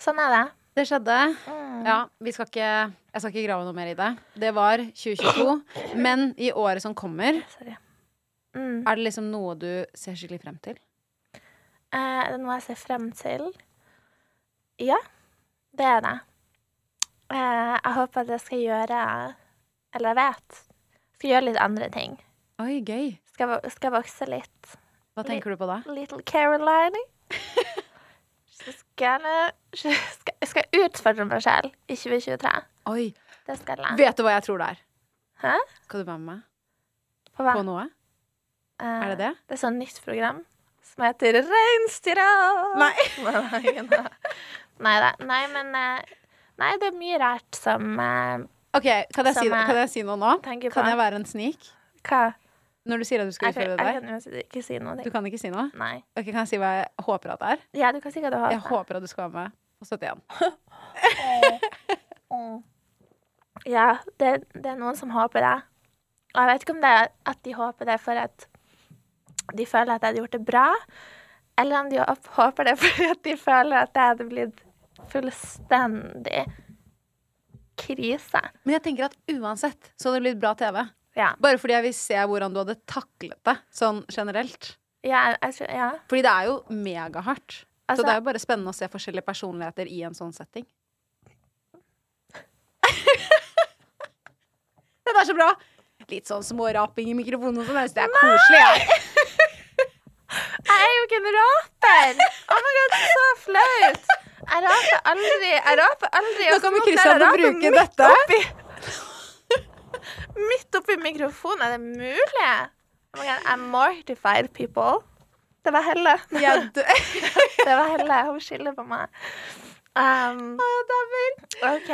sånn er det. Det skjedde. Mm. Ja, vi skal ikke Jeg skal ikke grave noe mer i det. Det var 2022. Men i året som kommer. Mm. er det liksom noe du ser skikkelig frem til? Eh, er det noe jeg ser frem til? Ja, det er det. Eh, jeg håper at jeg skal gjøre Eller jeg vet. Skal gjøre litt andre ting. Oi, gøy. Skal, skal vokse litt. Hva tenker du på da? Little Caroline. (laughs) Så skal jeg, skal, (laughs) skal jeg utfordre meg selv i 2023. Oi, Det skal jeg. Vet du hva jeg tror det er? Hæ? Skal du være med meg På hva? på noe? Uh, Er det det? Det er sånn nytt program som heter Reinsdyra. Nei. (laughs) nei da. Nei, men eh, Nei, det er mye rart som eh, OK, kan jeg, si, kan jeg si noe nå? Kan jeg være en snik? Hva? Når du sier at du skal utføre det der? kan uansett ikke si noe. Du kan ikke si noe? Nei. Ok, Kan jeg si hva jeg håper at det er? Ja, du kan si hva du har. Jeg håper at du skal være med på 71. Mm. Ja, det, det er noen som håper det. Og jeg vet ikke om det er at de håper det for at de føler at jeg hadde gjort det bra, eller om de håper det (laughs) fordi at de føler at det hadde blitt fullstendig krise. Men jeg tenker at uansett så hadde det blitt bra TV. Ja. Bare fordi jeg vil se hvordan du hadde taklet det, sånn generelt. Ja, jeg ja. Fordi det er jo megahardt. Altså- så det er jo bare spennende å se forskjellige personligheter i en sånn setting. (laughs) det er så bra! Litt sånn småraping i mikrofonen og sånn. Det er koselig. Jeg. (laughs) Jeg er jo ikke en raper! Oh my god, så flaut! Jeg raper aldri. Jeg raper aldri. Nå kan kommer måtte til å bruke dette. Oppi, (laughs) midt oppi mikrofonen. Er det mulig? Oh I'm mortified, people. Det var Helle. Ja. (laughs) Det var Helle. Hun skylder på meg. Um, OK.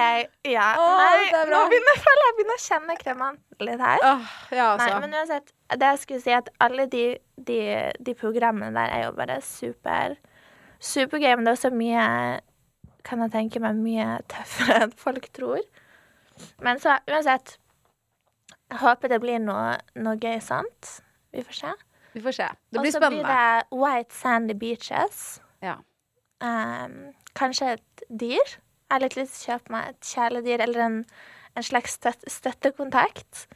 Ja. Å, Nei, nå begynner jeg, jeg begynner å kjenne kremanten litt her. Åh, ja, Nei, altså. men uansett, det jeg skulle si at alle de, de, de programmene der er jo bare super supergøy, men det er også mye kan jeg tenke meg mye tøffere enn folk tror. Men så uansett Jeg håper det blir noe, noe gøy, sant? Vi får se. Vi får se. Det blir spennende. Og så blir det White Sandy Beaches. Ja. Um, kanskje et dyr. Jeg har litt lyst til å kjøpe meg et kjæledyr eller en, en slags støt støttekontakt.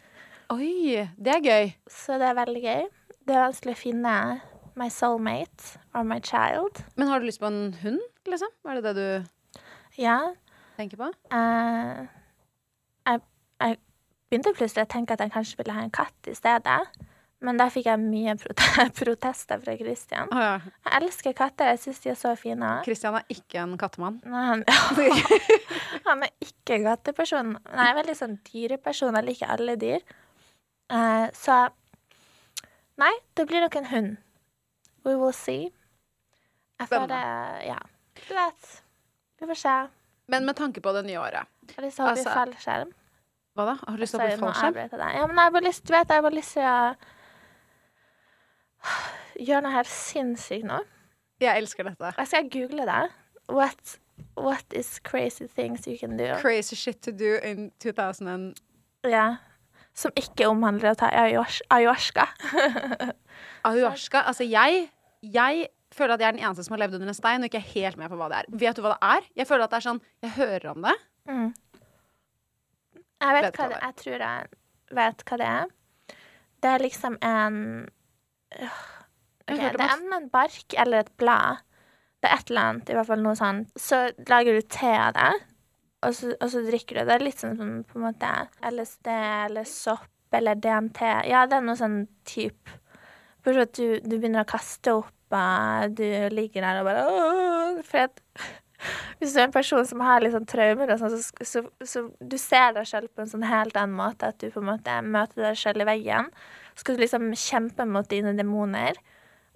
Oi, det er gøy. Så det er veldig gøy. Det er vanskelig å finne my soulmate or my child. Men har du lyst på en hund, liksom? Er det det du Ja. tenker på? jeg, jeg begynte plutselig å tenke at jeg kanskje ville ha en katt i stedet. Men da fikk jeg mye (laughs) protester fra Christian. Oh, ja. Jeg elsker katter. Jeg syns de er så fine. Christian er ikke en kattemann. Nei, han, (laughs) han er ikke katteperson. Nei, jeg er veldig sånn dyreperson. Jeg liker alle dyr. Uh, så Nei, det blir nok en hund. We will see. Jeg føler det Ja. Du vet. Vi får se. Men med tanke på det nye året Jeg har lyst til å Altså, fallskjerm. Hva da? Har du lyst til å Sorry, hoppe i nå fallskjerm? Ja, men jeg har bare lyst, du vet, jeg bare lyst til å gjøre noe her sinnssykt nå. Jeg elsker dette. Jeg skal google det. What, what is crazy things you can do? Crazy shit to do in 2000 and Ja. Som ikke omhandler å ta ayahuasca. (laughs) Ayahuasca. Altså, jeg, jeg føler at jeg er den eneste som har levd under en stein og ikke er helt med på hva det er. Vet du hva det er? Jeg føler at det er sånn Jeg hører om det. Mm. Jeg vet, Vet hva det er. Jeg tror jeg vet hva det er. Det er liksom en øh, Jeg Det er enten en bark eller et blad. Det er et eller annet, i hvert fall noe sånt. Så lager du te av det, og så, og så drikker du. Det er litt sånn som på en måte LSD eller sopp eller DMT. Ja, det er noe sånn type Bortsett at du, du begynner å kaste opp, og du ligger der og bare! For at hvis du er en person som har litt sånn traumer, og sånn, så, så, så du ser deg selv på en sånn helt annen måte, at du på en måte møter deg selv i veggen. Så skal du liksom kjempe mot dine demoner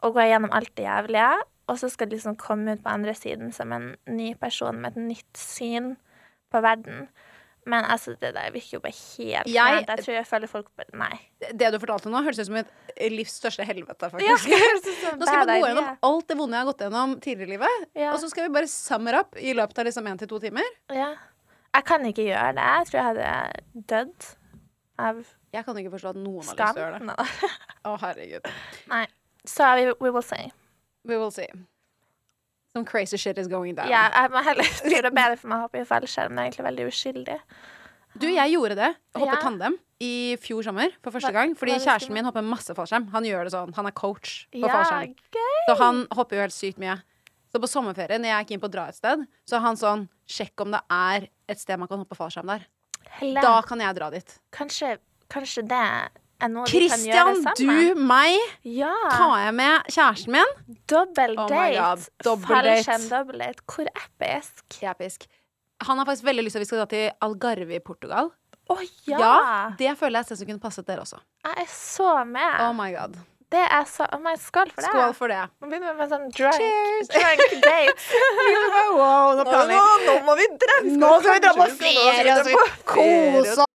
og gå gjennom alt det jævlige. Og så skal du liksom komme ut på andre siden som en ny person med et nytt syn på verden. Men altså, det der virker jo bare helt Jeg- Jeg tror jeg føler folk bare Nei. Det du fortalte nå, høres ut som et livs største helvete, faktisk. (laughs) Ja, en Nå skal vi bare gå gjennom alt det vonde jeg har gått gjennom tidligere i livet. Ja. Og så skal vi bare summer up i løpet av liksom én til to timer. Ja. Jeg kan ikke gjøre det. Jeg tror jeg hadde dødd av Jeg kan ikke forstå at noen har lyst til å gjøre det. (laughs) Å, herregud. Nei. Så we, we will see. We will see. Some crazy shit is going down. Ja, jeg må heller (laughs) gjøre det bedre for meg å hoppe i fallskjerm. Det er egentlig veldig uskyldig. Du, jeg gjorde det. Hoppet Ja. tandem. i fjor sommer for første gang. Fordi kjæresten min hopper masse fallskjerm. Han gjør det sånn. Han er coach på Ja, fallskjerm. gøy! Så han hopper jo helt sykt mye. Så på sommerferien, når jeg gikk inn på å dra et sted, så er han sånn Sjekk om det er et sted man kan hoppe fallskjerm der. Helle, Da kan jeg dra dit. kanskje, kanskje det sammen? du, meg, Ja. tar jeg med kjæresten min. Double Oh date. Fallskjerm dobbel date. Hvor episk. Episk. Han har faktisk veldig lyst til at vi skal dra til Algarve i Portugal. Å ja. Det føler jeg som kunne passet dere også. Jeg er så med. Oh my god. Det er så oh my, Skål for det. Skål for det. Nå begynner vi med sånn drunk, Cheers. drunk (laughs) date. wow, nå nå må vi dra. Nå skal vi dra på ferie, og så skal vi kose oss.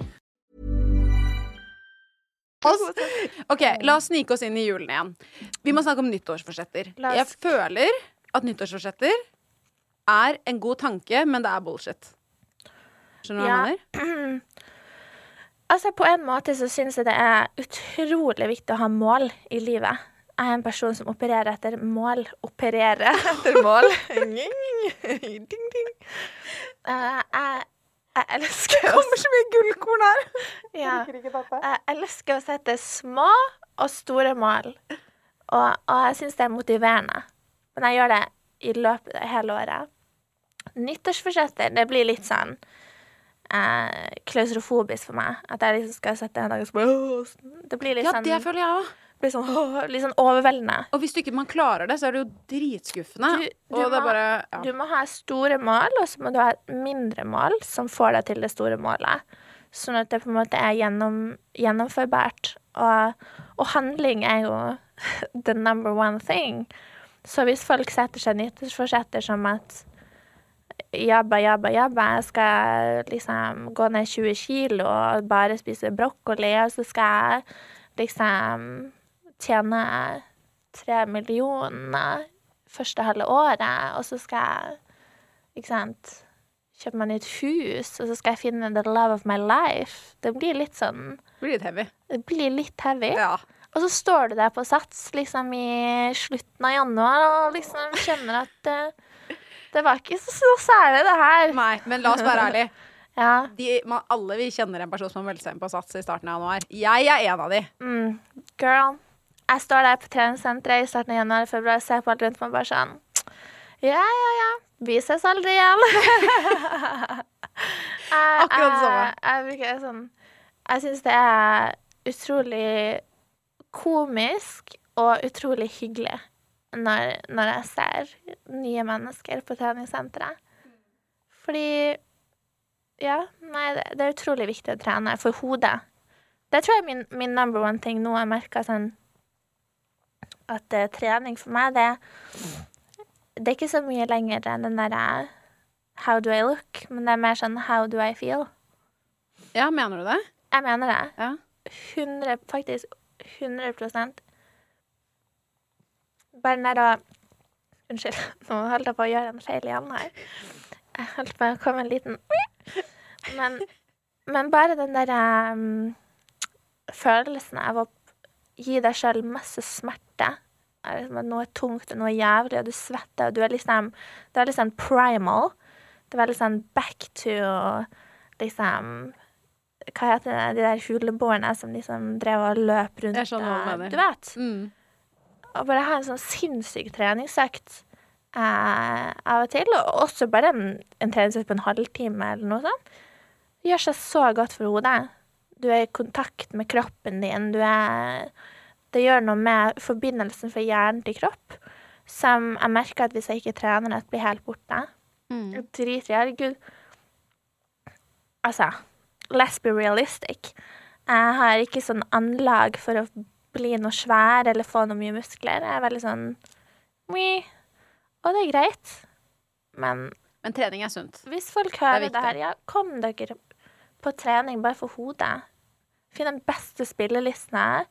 Ok, la oss snike oss inn i julen igjen. Vi må snakke om nyttårsforsetter. Jeg føler at nyttårsforsetter er en god tanke, men det er bullshit. Skjønner du hva Ja. mener? (clears throat) Altså, på en måte så syns jeg det er utrolig viktig å ha mål i livet. Jeg er en person som opererer etter mål. Opererer (laughs) etter mål. (laughs) ding, ding. Uh, jeg, jeg elsker å så mye gullkorn her! (laughs) ja, Jeg elsker å sette små og store mål. Og, og jeg syns det er motiverende. Men jeg gjør det i løpet av hele året. Nyttårsforsetter, det blir litt sånn eh, klaustrofobisk for meg. At jeg liksom skal sette en dag og så bare Det blir litt Ja, sånn, det føler jeg òg. Blir sånn, (laughs) åh, litt sånn overveldende. Og hvis du ikke man klarer det, så er det jo dritskuffende. Du, du, og det må, bare ja. du må ha store mål, og så må du ha et mindre mål som får deg til det store målet. Sånn at det på en måte er gjennom, gjennomførbart. Og, og handling er jo (laughs) the number one thing. Så hvis folk setter seg nyttårsforsetter som at jabba, jabba, jabba, jeg skal liksom gå ned 20 kilo og bare spise brokkoli, og så skal jeg liksom tjene tre millioner første halve året, og så skal jeg, ikke sant, kjøpe meg nytt hus, og så skal jeg finne the love of my life. Det blir litt sånn, Det blir litt heavy. det blir litt heavy. Ja. Og så står du der på sats liksom i slutten av januar og liksom kjenner at det, det var ikke så, så særlig det her. Nei, men la oss være ærlige. (laughs) Ja. De, man, alle vi kjenner en person som har meldt seg inn på Sats i starten av januar. Jeg er en av de. Mm, girl, jeg står der på treningssenteret i starten av januar februar og ser på alt rundt meg bare sånn Ja, ja, ja. Vi ses aldri igjen. (laughs) Jeg- Akkurat det samme. Jeg bruker sånn Jeg syns det er utrolig komisk og utrolig hyggelig når, når jeg ser nye mennesker på treningssenteret. Fordi Ja, nei, det, det er utrolig viktig å trene for hodet. Det tror jeg er min, min number one ting nå. Jeg merker sånn at eh, trening for meg, det Det er ikke så mye lenger enn den derre How do I look? Men det er mer sånn How do I feel? Ja, mener du det? Jeg mener det. Ja. 100, faktisk 100 Bare den der å Unnskyld, (laughs) nå holdt jeg på å gjøre en feil igjen her. Jeg holdt på å komme en liten (laughs) Men, men bare den derre um, følelsen av å gi deg sjøl masse smerte. Er liksom Noe er tungt, og noe er jævlig, og du svetter, og du er liksom Det er veldig sånn primal. Det er veldig sånn back to liksom Hva heter det, de der huleboerne som liksom drev og løp rundt deg? du vet? Mm. Og bare ha en sånn sinnssyk treningsøkt eh, av og til. Og også bare en, en treningsøkt på en halvtime eller noe sånt. Gjør seg så godt for hodet. Du er i kontakt med kroppen din. Du er Det gjør noe med forbindelsen fra hjernen til kropp. Som jeg merker at hvis jeg ikke trener, at blir helt borte. Mm. Jeg driter i Herregud. Altså, let's be realistic. Jeg har ikke sånn anlag for å bli noe svær eller få noe mye muskler. Jeg er veldig sånn «Mui». Og det er greit. Men Men trening er sunt. hvis folk hører det, det, her, ja, kom dere på trening bare for hodet. Finn den beste spillelisten.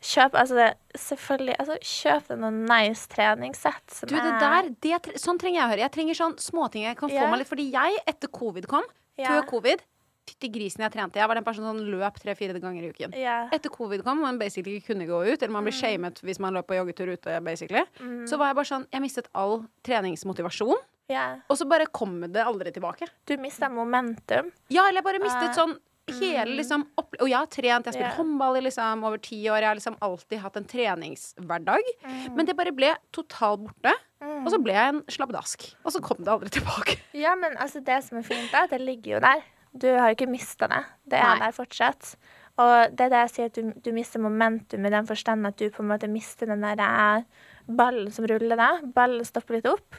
Kjøp altså det, selvfølgelig, altså, kjøp deg noen nice treningssett. Som Du, det er- der, det, sånn trenger jeg å høre. Jeg trenger sånn småting jeg kan få Ja. meg litt. Fordi jeg, etter covid kom, før yeah. covid Fytti grisen jeg trente. Jeg var den personen som løp tre-fire ganger i uken. Yeah. Etter covid kom, man basically ikke kunne gå ut, eller man blir Mm. shamet hvis man løp på joggetur ute, basically. Så var jeg bare sånn Jeg mistet all treningsmotivasjon, Yeah. og så bare kom det aldri tilbake. Du mista momentum. Ja, eller jeg bare mistet Eh, sånn hele liksom opp... Og jeg har trent, jeg har spilt yeah. håndball i liksom over ti år, jeg har liksom alltid hatt en treningshverdag. Men det bare ble totalt borte. Og så ble jeg en slabbedask. Og så kom det aldri tilbake. (laughs) Ja, men altså det som er fint, er at det ligger jo der. Du har jo ikke mista det. Det er Nei. der fortsatt. Og det er det jeg sier, at du, du mister momentum i den forstand at du på en måte mister den der eh, ballen som ruller deg. Ballen stopper litt opp.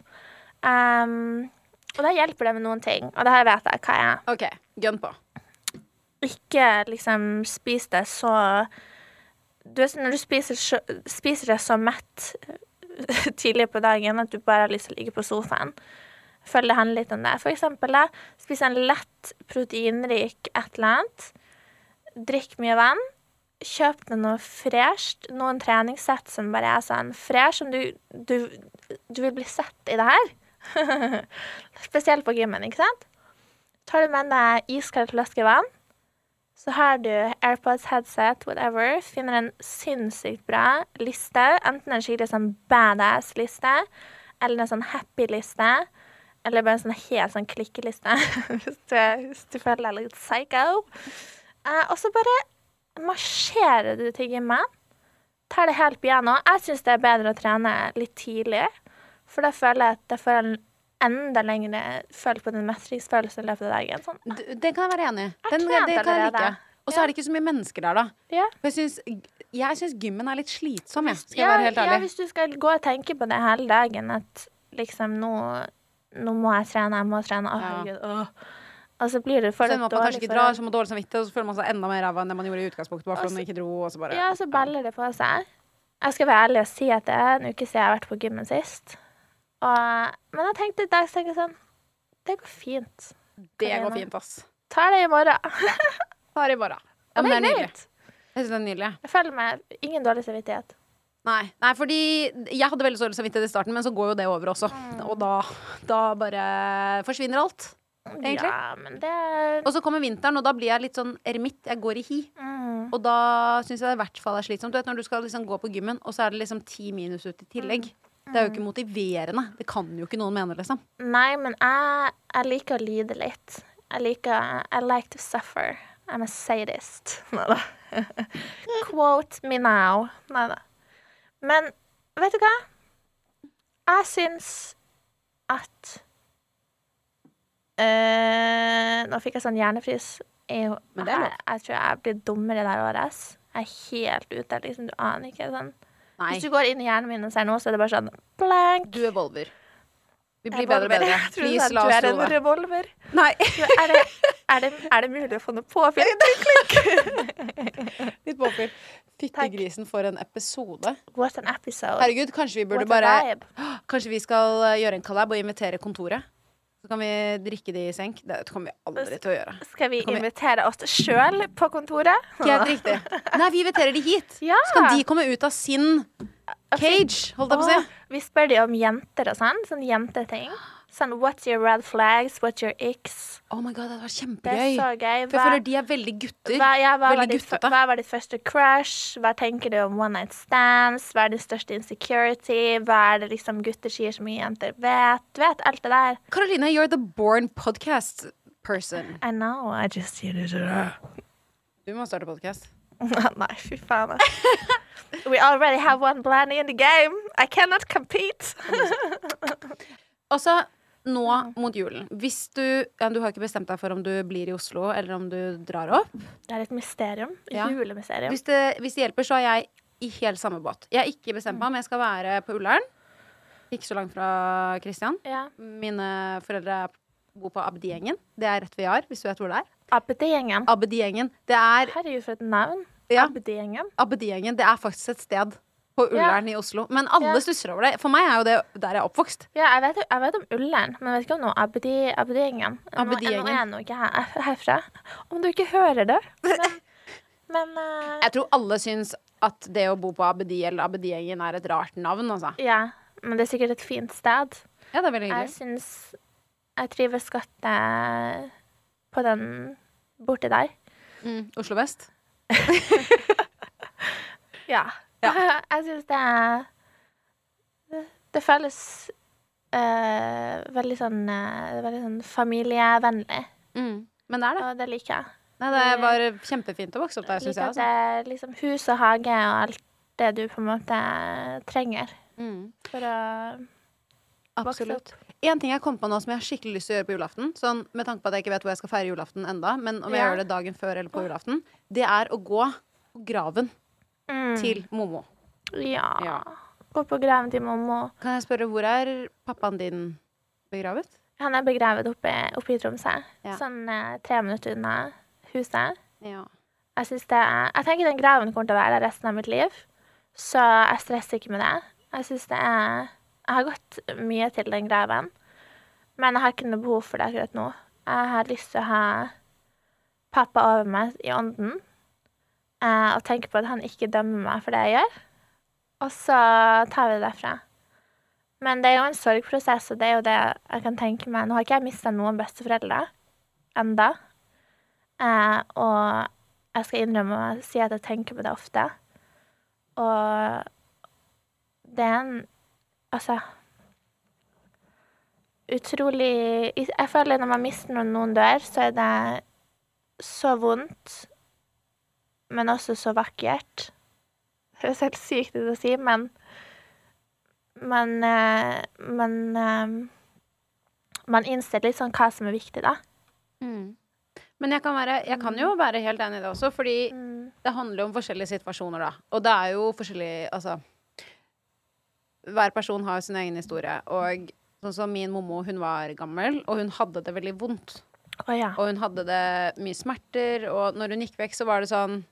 Um, og da hjelper det med noen ting. Og det her vet jeg hva jeg er. OK, gun på. Ikke liksom spis det så du vet, Når du spiser, spiser det så mett (laughs) tidlig på dagen at du bare har lyst til å ligge på sofaen Følg det handler litt om det. For eksempel, spis en lett proteinrik et eller annet. Drikk mye vann. Kjøp deg noe fresht. Noen treningssett som bare er sånn fresh, som du, du, du vil bli sett i det her. (laughs) Spesielt på gymmen, ikke sant? Tar du med deg iskaldt flaske vann, så har du AirPods, headset, whatever. Finner en sinnssykt bra liste. Enten en skikkelig sånn badass-liste, eller en sånn happy-liste. Eller bare en sånn helt sånn klikkeliste, (laughs) hvis, du, hvis du føler deg litt psycho. Uh, og så bare marsjerer du til gymmen. Tar det helt piano. Jeg syns det er bedre å trene litt tidlig, for da føler jeg at jeg får en enda lengre føler på den mestringsfølelsen i løpet av dagen. Sånn. D- Den kan jeg være enig i. Den- trente Det kan jeg like. Og så Ja. er det ikke så mye mennesker der, da. Ja. Jeg syns, jeg syns gymmen er litt slitsom, jeg. Skal jeg ja, være helt ja, ærlig. hvis du skal gå og tenke på det hele dagen, at liksom nå, nå må jeg trene, jeg må trene, å Ja. herregud, åh. Og så blir det for Så man kanskje ikke drar, så man dårlig samvittighet, og så føler man seg enda mer ræva enn det man gjorde i utgangspunktet. Bare fordi man ikke dro, og så bare Ja, så baller det på seg. Jeg skal være ærlig og si at det er en uke siden jeg har vært på gymmen sist. Og, men jeg tenkte i dag så tenkte jeg sånn Det går fint. Det går fint, ass. Tar det i morgen. (laughs) Tar i morgen. Ja, men det det er nydelig. Jeg syns det er nydelig. Jeg føler meg ingen dårlig samvittighet. Nei, nei, fordi jeg hadde veldig dårlig samvittighet i starten, men så går jo det over også. Mm. Og da, da bare forsvinner alt. Egentlig. Ja, men det Og så kommer vinteren, og da blir jeg litt sånn eremitt. Jeg går i hi. mm. Og da syns jeg det i hvert fall er slitsomt. Du vet, når du skal liksom gå på gymmen, og så er det liksom ti minus ut i tillegg. Det er jo ikke motiverende. Det kan jo ikke noen mene, liksom. Nei, men jeg, jeg liker å lide litt. Jeg liker I like to suffer. I'm a sadist. (laughs) Neida. Quote me now. Neida. Men vet du hva? Jeg syns at eh, Nå fikk jeg sånn hjernefrys. Jeg, Men det lov. jeg, jeg tror jeg blir dummere det her året. Jeg er helt ute. Liksom, du aner ikke. Sånn. Nei, Hvis du går inn i hjernen min og ser noe, så er det bare sånn blank. du er Volver. Vi blir bedre og bedre. Please, tror oss tro det. du er en revolver. Nei. (laughs) Er, det, er, det, er det mulig å få noe påfyll? (laughs) Litt påfyll. Fyttegrisen for en episode. What an episode. Herregud, kanskje vi burde bare. (gasps) Kanskje vi skal eh, gjøre en collab og invitere kontoret? Så kan vi drikke de i senk. Det kommer vi aldri til å gjøre. Skal vi invitere oss sjøl på kontoret? (laughs) Helt riktig. Nei, vi inviterer de hit. Ja. Så kan de komme ut av sin Cage, holdt jeg på å si. Vi spør de om jenter og sånn. Sånn jenteting. Sånn what's your red flags, what's your icks. Oh my god, det var Det kjempegøy. så gøy. For jeg føler de er veldig gutter. hva, ja, hva, var ditt, hva var ditt første crush? Hva tenker du om one night stands? Hva er din største insecurity? Hva er det liksom gutter sier som jenter vet? Du vet alt det der. Karoline, you're the born podcast person. I know, I just see it. Du må starte podcast. (laughs) Nei, fy faen. We already have one blandy in the game. I cannot compete. Og så nå mot julen. Hvis du ja, Du har ikke bestemt deg for om du blir i Oslo, eller om du drar opp. Det er et mysterium. Ja. Julemysterium. Hvis det, hvis det hjelper, så er jeg i helt samme båt. Jeg har ikke bestemt meg om jeg skal være på Ullern. Ikke så langt fra Kristian. Ja. Mine foreldre bor på Abdiengen. Det er rett ved Jar, hvis du vet hvor det er. Abdi-gjengen. Abdigjengen. Det er Herregud, for et navn. Ja. Abdi-gjengen. Abdigjengen. Det er faktisk et sted på Ullern i Oslo. Men alle Ja. stusser over det. For meg er jo det der jeg er oppvokst. Ja, jeg vet, jeg vet om Ullern, men jeg vet ikke om noe Abdi- Abdi-gjengen. Nå- Abdi-gjengen. Nå er jeg nå ikke her, herfra. Om du ikke hører det. Men, (laughs) men uh... Jeg tror alle syns at det å bo på Abedi eller Abdigjengen er et rart navn, altså. Ja, men det er sikkert et fint sted. Ja, det er veldig Jeg hyggelig. syns jeg trives godt eh, på den borti der. Mm, Oslo vest. (laughs) (laughs) Ja. (laughs) jeg syns det er det, føles uh, veldig sånn uh, Veldig sånn familievennlig, Mm. Men det er det. og det liker jeg. Nei, det var kjempefint å vokse opp der, syns jeg. Altså. det er liksom hus og hage og alt det du på en måte trenger Mm. for å Absolutt. En ting jeg kom på nå som jeg har skikkelig lyst til å gjøre på julaften, sånn med tanke på at jeg ikke vet hvor jeg skal feire julaften enda, men om jeg Ja. gjør det dagen før eller på julaften, det er å gå på graven Mm. til Momo. Ja. Ja. Gå på graven til Momo. Kan jeg spørre, hvor er pappaen din begravet? Han er begravet oppe, oppe i Tromsø. Ja. Sånn eh, tre minutter unna huset. Ja. Jeg, synes det er, jeg tenker den graven kommer til å være der resten av mitt liv, så jeg stresser ikke med det. Jeg syns det er Jeg har gått mye til den graven, men jeg har ikke noe behov for det akkurat nå. Jeg har lyst til å ha pappa over meg i ånden, eh, og tenke på at han ikke dømmer meg for det jeg gjør. Og så tar vi det derfra. Men det er jo en sorgprosess, og det er jo det jeg kan tenke meg. Nå har ikke jeg mista noen besteforeldre enda. Eh, og jeg skal innrømme å si at jeg tenker på det ofte. Og det er en Altså Utrolig Jeg føler når man mister noen noen dør, så er det så vondt, men også så vakkert. Det høres helt sykt ut å si, men Men, eh, men eh, Man innser litt sånn hva som er viktig, da. Mm. Men jeg kan, være, jeg kan jo være helt enig i det også, fordi Mm. det handler om forskjellige situasjoner, da. Og det er jo forskjellig Altså Hver person har sin egen historie. Og sånn som min mommo, hun var gammel, og hun hadde det veldig vondt. Oh, ja. Og hun hadde det mye smerter, og når hun gikk vekk, så var det sånn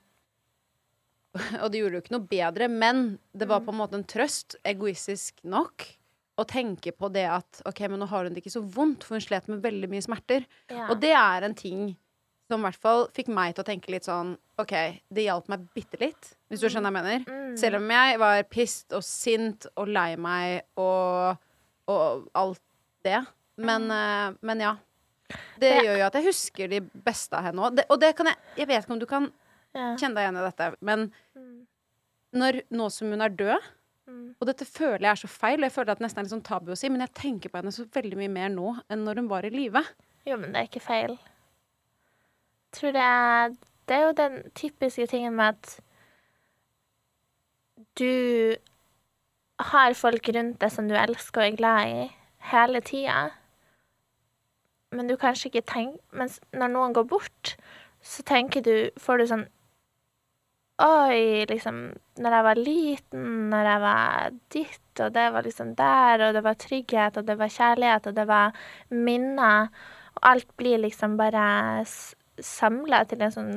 (laughs) Og det gjorde jo ikke noe bedre, men det var på en måte en trøst, egoistisk nok, å tenke på det at OK, men nå har hun det ikke så vondt, for hun slet med veldig mye smerter. ja. Og det er en ting som i hvert fall fikk meg til å tenke litt sånn OK, det hjalp meg bitte litt, hvis du skjønner hva jeg mener. Mm. Selv om jeg var pissed og sint og lei meg og, og alt det. Men, eh, men ja. Det Mm. Det- gjør jo at jeg husker de beste av henne òg. Og det kan jeg Jeg vet ikke om du kan ja. kjenne deg igjen i dette, men Mm. når, nå som hun er død Mm. Og dette føler jeg er så feil, og jeg føler at det nesten er litt sånn tabu å si, men jeg tenker på henne så veldig mye mer nå enn når hun var i live. Jo, men det er ikke feil. Jeg tror det er Det er jo den typiske tingen med at du har folk rundt deg som du elsker og er glad i, hele tida. Men du kanskje ikke tenker Mens når noen går bort, så tenker du Får du sånn Oi, liksom Når jeg var liten, når jeg var ditt, og det var liksom der, og det var trygghet, og det var kjærlighet, og det var minner, og alt blir liksom bare samla til en sånn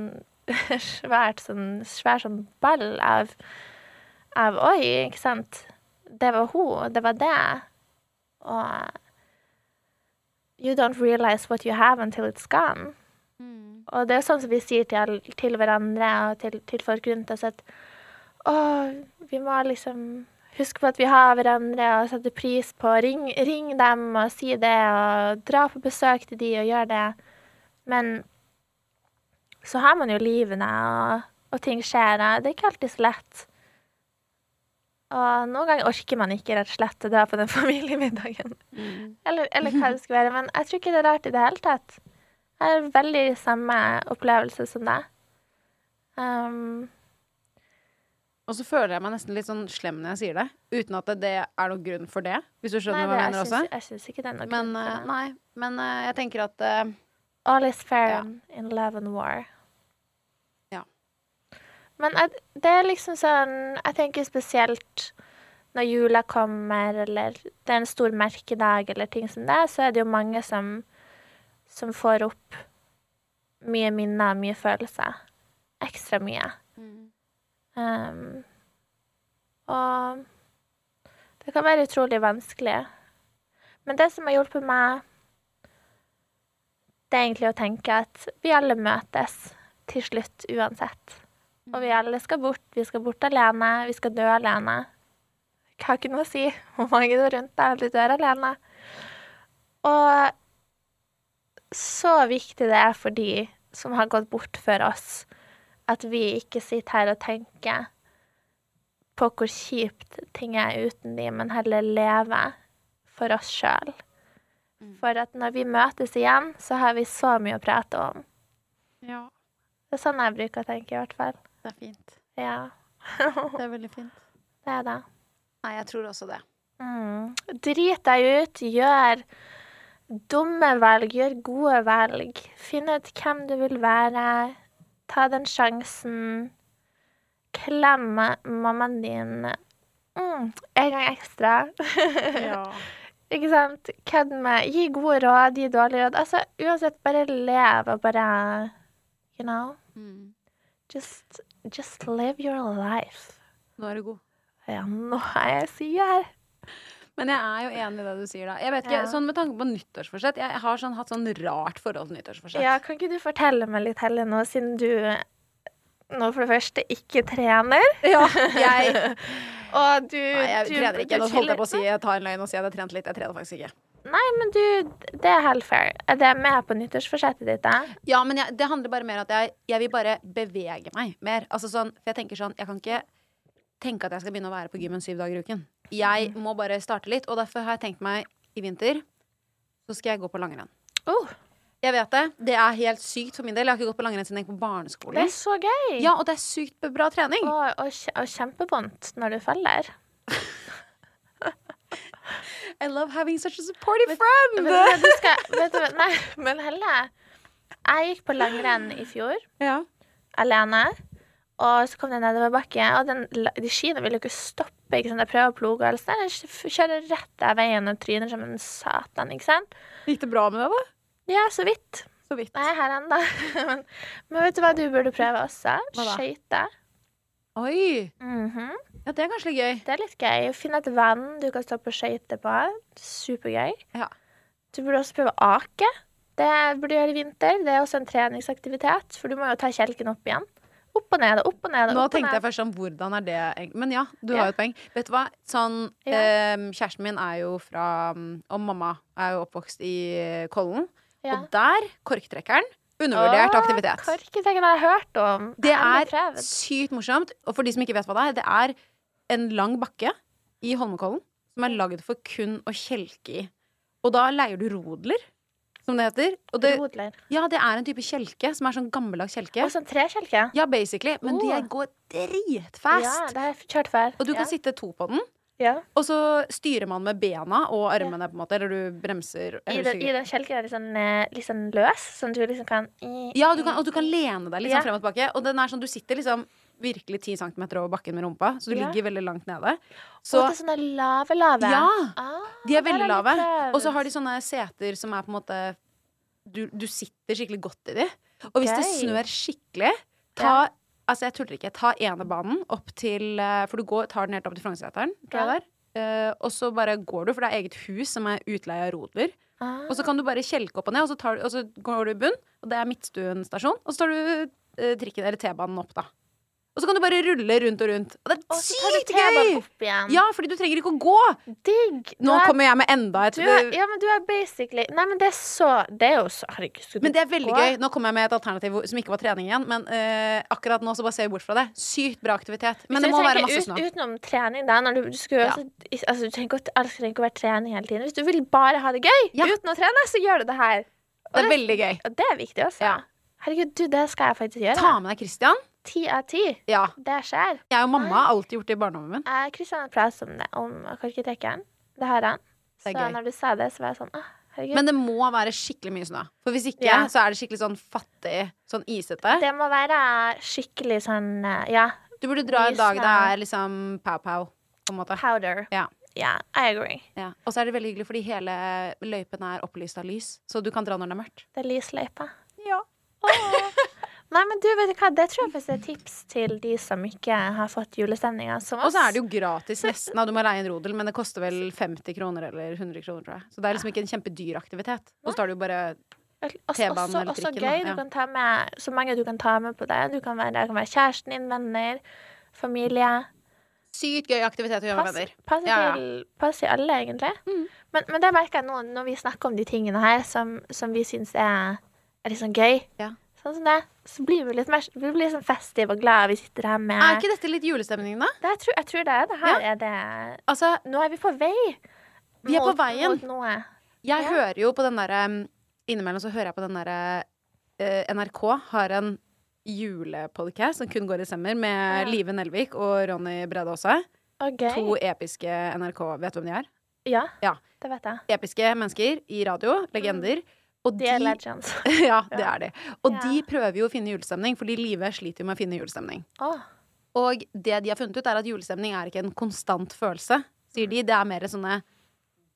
(laughs) svært sånn svær sånn ball av av Oi, ikke sant? Det var hun, det var det. Og You don't realize what you have until it's gone. Og det er sånn som vi sier til, til hverandre og til, til folk rundt oss at å, vi må liksom huske på at vi har hverandre og sette pris på Ring, ring dem og si det, og dra på besøk til de og gjøre det. Men så har man jo livene, og, og ting skjer. og Det er ikke alltid så lett. Og noen ganger orker man ikke rett og slett å dra på den (laughs) familiemiddagen. Eller, eller hva det skal være. Men jeg tror ikke det er rart i det hele tatt. Jeg har veldig samme opplevelse som deg. Um, Og så føler jeg meg nesten litt sånn slem når jeg sier det, uten at det er noen grunn for det. Hvis du nei, skjønner det, hva jeg mener også. jeg syns ikke det er noe Men grunn for eh, det. nei, men uh, jeg tenker at uh, All is fair Ja. in love and war. Ja. Men at, det er liksom sånn Jeg tenker spesielt når jula kommer, eller det er en stor merkedag, eller ting som det, så er det jo mange som, som får opp mye minner, mye følelser. Ekstra mye. Um, og det kan være utrolig vanskelig. Men det som har hjulpet meg, det er egentlig å tenke at vi alle møtes til slutt uansett. Og vi alle skal bort. Vi skal bort alene. Vi skal dø alene. Jeg har ikke noe å si hvor mange det er rundt deg, du dør alene. Og så viktig det er for de som har gått bort før oss, at vi ikke sitter her og tenker på hvor kjipt ting er uten de, men heller lever for oss sjøl. For at når vi møtes igjen, så har vi så mye å prate om. Ja, Det er sånn jeg bruker å tenke, i hvert fall. det er fint. Ja, (laughs) Det er veldig fint. det er det. Nei, jeg tror også det. Mm. Drit deg ut, gjør dumme valg, gjør gode valg. Finn ut hvem du vil være. Ta den sjansen. Klem mammaen din mm, en gang ekstra. Ja. (laughs) Ikke sant? Kødd med Gi gode råd, gi dårlige råd. Altså, uansett, bare lev og bare You know? Mm. Just, just live your life. Nå er du god. Ja, nå er jeg sier. Men jeg er jo enig i det du sier, da. Jeg vet ikke, Ja. sånn Med tanke på nyttårsforsett Jeg har sånn, hatt sånn rart forhold til nyttårsforsett. Ja, kan ikke du fortelle meg litt heller nå, siden du nå for det første ikke trener? Ja, jeg, (laughs) Og du nei, jeg du- trener ikke. Nå holdt jeg på å si jeg tar en løgn og si jeg har trent litt. Jeg trener faktisk ikke. Nei, men du, det er helt fair. Er det med på nyttårsforsettet ditt? da? Ja, men jeg, det handler bare mer om at jeg, jeg vil bare bevege meg mer. Altså sånn, for jeg tenker sånn Jeg kan ikke tenke at jeg skal begynne å være på gymmen syv dager i uken. Jeg må bare starte litt, og derfor har jeg tenkt meg i vinter så skal jeg gå på langrenn. Oh, Jeg vet det. Det er helt sykt for min del. Jeg har ikke gått på langrenn siden jeg gikk på det er så gøy! Ja, og det er sykt bra trening. Og, og, og kjempevondt når du faller. (laughs) I love having such a supportive friend. Men, men, du skal, vet du, nei, men Helle, jeg gikk på langrenn i fjor, Ja. alene. Og så kom det nedoverbakke, og den, de skiene ville jo ikke stoppe. Ikke sant? Jeg prøver å ploge, og alt jeg kjører rett av veien og tryner som en satan. ikke sant? Gikk det bra med deg, da? Ja, så vidt. Så vidt. Er her ennå. (laughs) men, men vet du hva du burde prøve også? Skøyter. Oi. Mhm. Ja, det er kanskje litt gøy. Det er litt gøy. Finn et vann du kan stå på skøyter på. Supergøy. Ja. Du burde også prøve å ake. Det burde du gjøre i vinter. Det er også en treningsaktivitet, for du må jo ta kjelken opp igjen. Opp og ned og opp og ned. Nå opp tenkte jeg først sånn, hvordan er det egentlig Men ja, du Ja. har jo et poeng. Vet du hva? Sånn, eh, Kjæresten min er jo fra mm, Og mamma er jo oppvokst i eh, Kollen. Og der, korktrekkeren, undervurdert Åh, aktivitet. Korketengen har jeg hørt om. Det er sykt morsomt. Og for de som ikke vet hva det er, det er en lang bakke i Holmenkollen som er lagd for kun å kjelke i. Og da leier du rodler, som det heter. Og det, ja, det er en type kjelke som er sånn gammeldags kjelke. Og sånn trekjelke. Ja, basically. Men de går går Ja, dritfast. det har jeg kjørt før. Og du kan ja. sitte to på den. ja. Og så styrer man med bena og armene, på en måte. Eller du bremser. I, I den kjelken er det litt sånn løs, sånn at du liksom kan Ja, du kan, og du kan lene deg litt sånn frem og tilbake. Og den er sånn, du sitter liksom virkelig ti centimeter over bakken med rumpa, så du Ja. ligger veldig langt nede. Så Så det er sånne lave, lave. Ja, Ah, de er veldig er lave. Og så har de sånne seter som er på en måte Du, du sitter skikkelig godt i de. Og hvis det snør skikkelig, ta Altså, jeg tuller ikke. Ta enebanen opp til eh, For du går, tar den helt opp til Frognerseteren, tror Ja. jeg det er. Eh, og så bare går du, for det er eget hus som er utleie av rodler. Ah. Og så kan du bare kjelke opp og ned, og så, tar, og så går du i bunn, og det er Midtstuen stasjon. Og så tar du uh, trikken, eller T-banen opp, da. Og så kan du bare rulle rundt og rundt. Og det er sykt gøy! Ja, fordi du trenger ikke å gå. Digg. Nå er- kommer jeg med enda et er, Ja, men du er basically Nei, men det er så Det er jo så Herregud, Men det er veldig gå? gøy. Nå kommer jeg med et alternativ som ikke var trening igjen. Men uh, akkurat nå så bare ser vi bort fra det. Sykt bra aktivitet. Men det må være masse ut, snø. Utenom trening, da. Når du, du skulle, Ja. altså, altså, du trenger ikke, å- trenger ikke å være trening hele tiden. Hvis du vil bare ha det gøy Ja. uten å trene, så gjør du det her. Og Det er veldig gøy. Og det er viktig også. Ja. Herregud, du, det skal jeg faktisk gjøre. Ta med deg Christian. Ti av ti. Ja. Det skjer. Jeg og mamma har alltid gjort det i barndommen Kristian prater om det, om korketrekkeren. Det har han. Så når du sa det, så var jeg sånn ah, herregud. Men det må være skikkelig mye snø. For hvis ikke, Ja. så er det skikkelig sånn fattig, sånn isete. det må være skikkelig sånn eh, Ja, Du burde dra en dag det er liksom pow-pow, på en måte. powder. Ja. Ja, I agree. Ja. Og så er det veldig hyggelig fordi hele løypen er opplyst av lys, så du kan dra når det er mørkt. Det er lysløypa. Ja. Nei, men du, vet du hva? Det tror jeg faktisk er et tips til de som ikke har fått julestemninga som oss. Og så er det jo gratis nesten. Du må leie en rodel, men det koster vel 50 kroner eller 100 kroner, tror jeg. Så det er liksom ikke en kjempedyr aktivitet. Og så tar du jo bare T-banen eller trikken, Også gøy. Du kan ta med så mange du kan ta med på det. Du kan være, det kan være kjæresten din, venner, familie. sykt gøy aktivitet å gjøre med venner. pass, Ja, ja. til, pass alle, egentlig. Mm. Men, men det merker jeg nå når vi snakker om de tingene her som, som vi syns er, er sånn gøy. Ja. Sånn som det. Så blir vi litt mer vi blir sånn festive og glade. Vi sitter her med Er ikke dette litt julestemning, da? det, jeg, tror, jeg tror det er det. Her er det Altså, Nå er vi på vei. Vi er på veien. Mot noe. jeg Ja. hører jo på den derre Innimellom så hører jeg på den derre eh, NRK har en julepodcast som kun går i semmer, med Ja. Live Nelvik og Ronny Brede Aase. Okay. To episke NRK Vet du hvem de er? Ja, Ja. det vet jeg. Episke mennesker i radio. Legender. Og De er legends. ja, det er de. (laughs) Og yeah. de prøver jo å finne julestemning, fordi Live sliter jo med å finne julestemning. Oh. Og det de har funnet ut, er at julestemning er ikke en konstant følelse, sier de. Det er mer sånne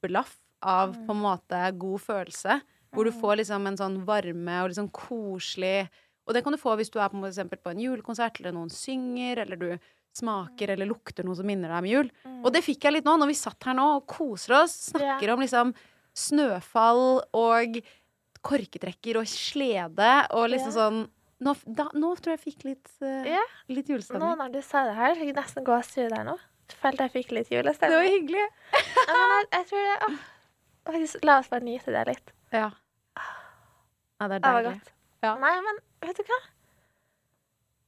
blaff av på en måte god følelse. Hvor du får liksom en sånn varme og liksom koselig Og det kan du få hvis du er på, eksempel på en julekonsert, eller noen synger, eller du smaker eller lukter noe som minner deg om jul. Og det fikk jeg litt nå, når vi satt her nå og koser oss. Snakker om liksom snøfall og korketrekker og slede og liksom Ja. sånn nå, da, nå tror jeg jeg fikk litt, uh, Ja. litt Nå når du sa det her, fikk jeg nesten gåsehud der nå. Følte jeg fikk litt julestemning. Det var hyggelig. Men jeg, jeg tror det å, La oss bare nyte det litt. Ja. ja, det er deilig. Ja. Nei, men vet du hva?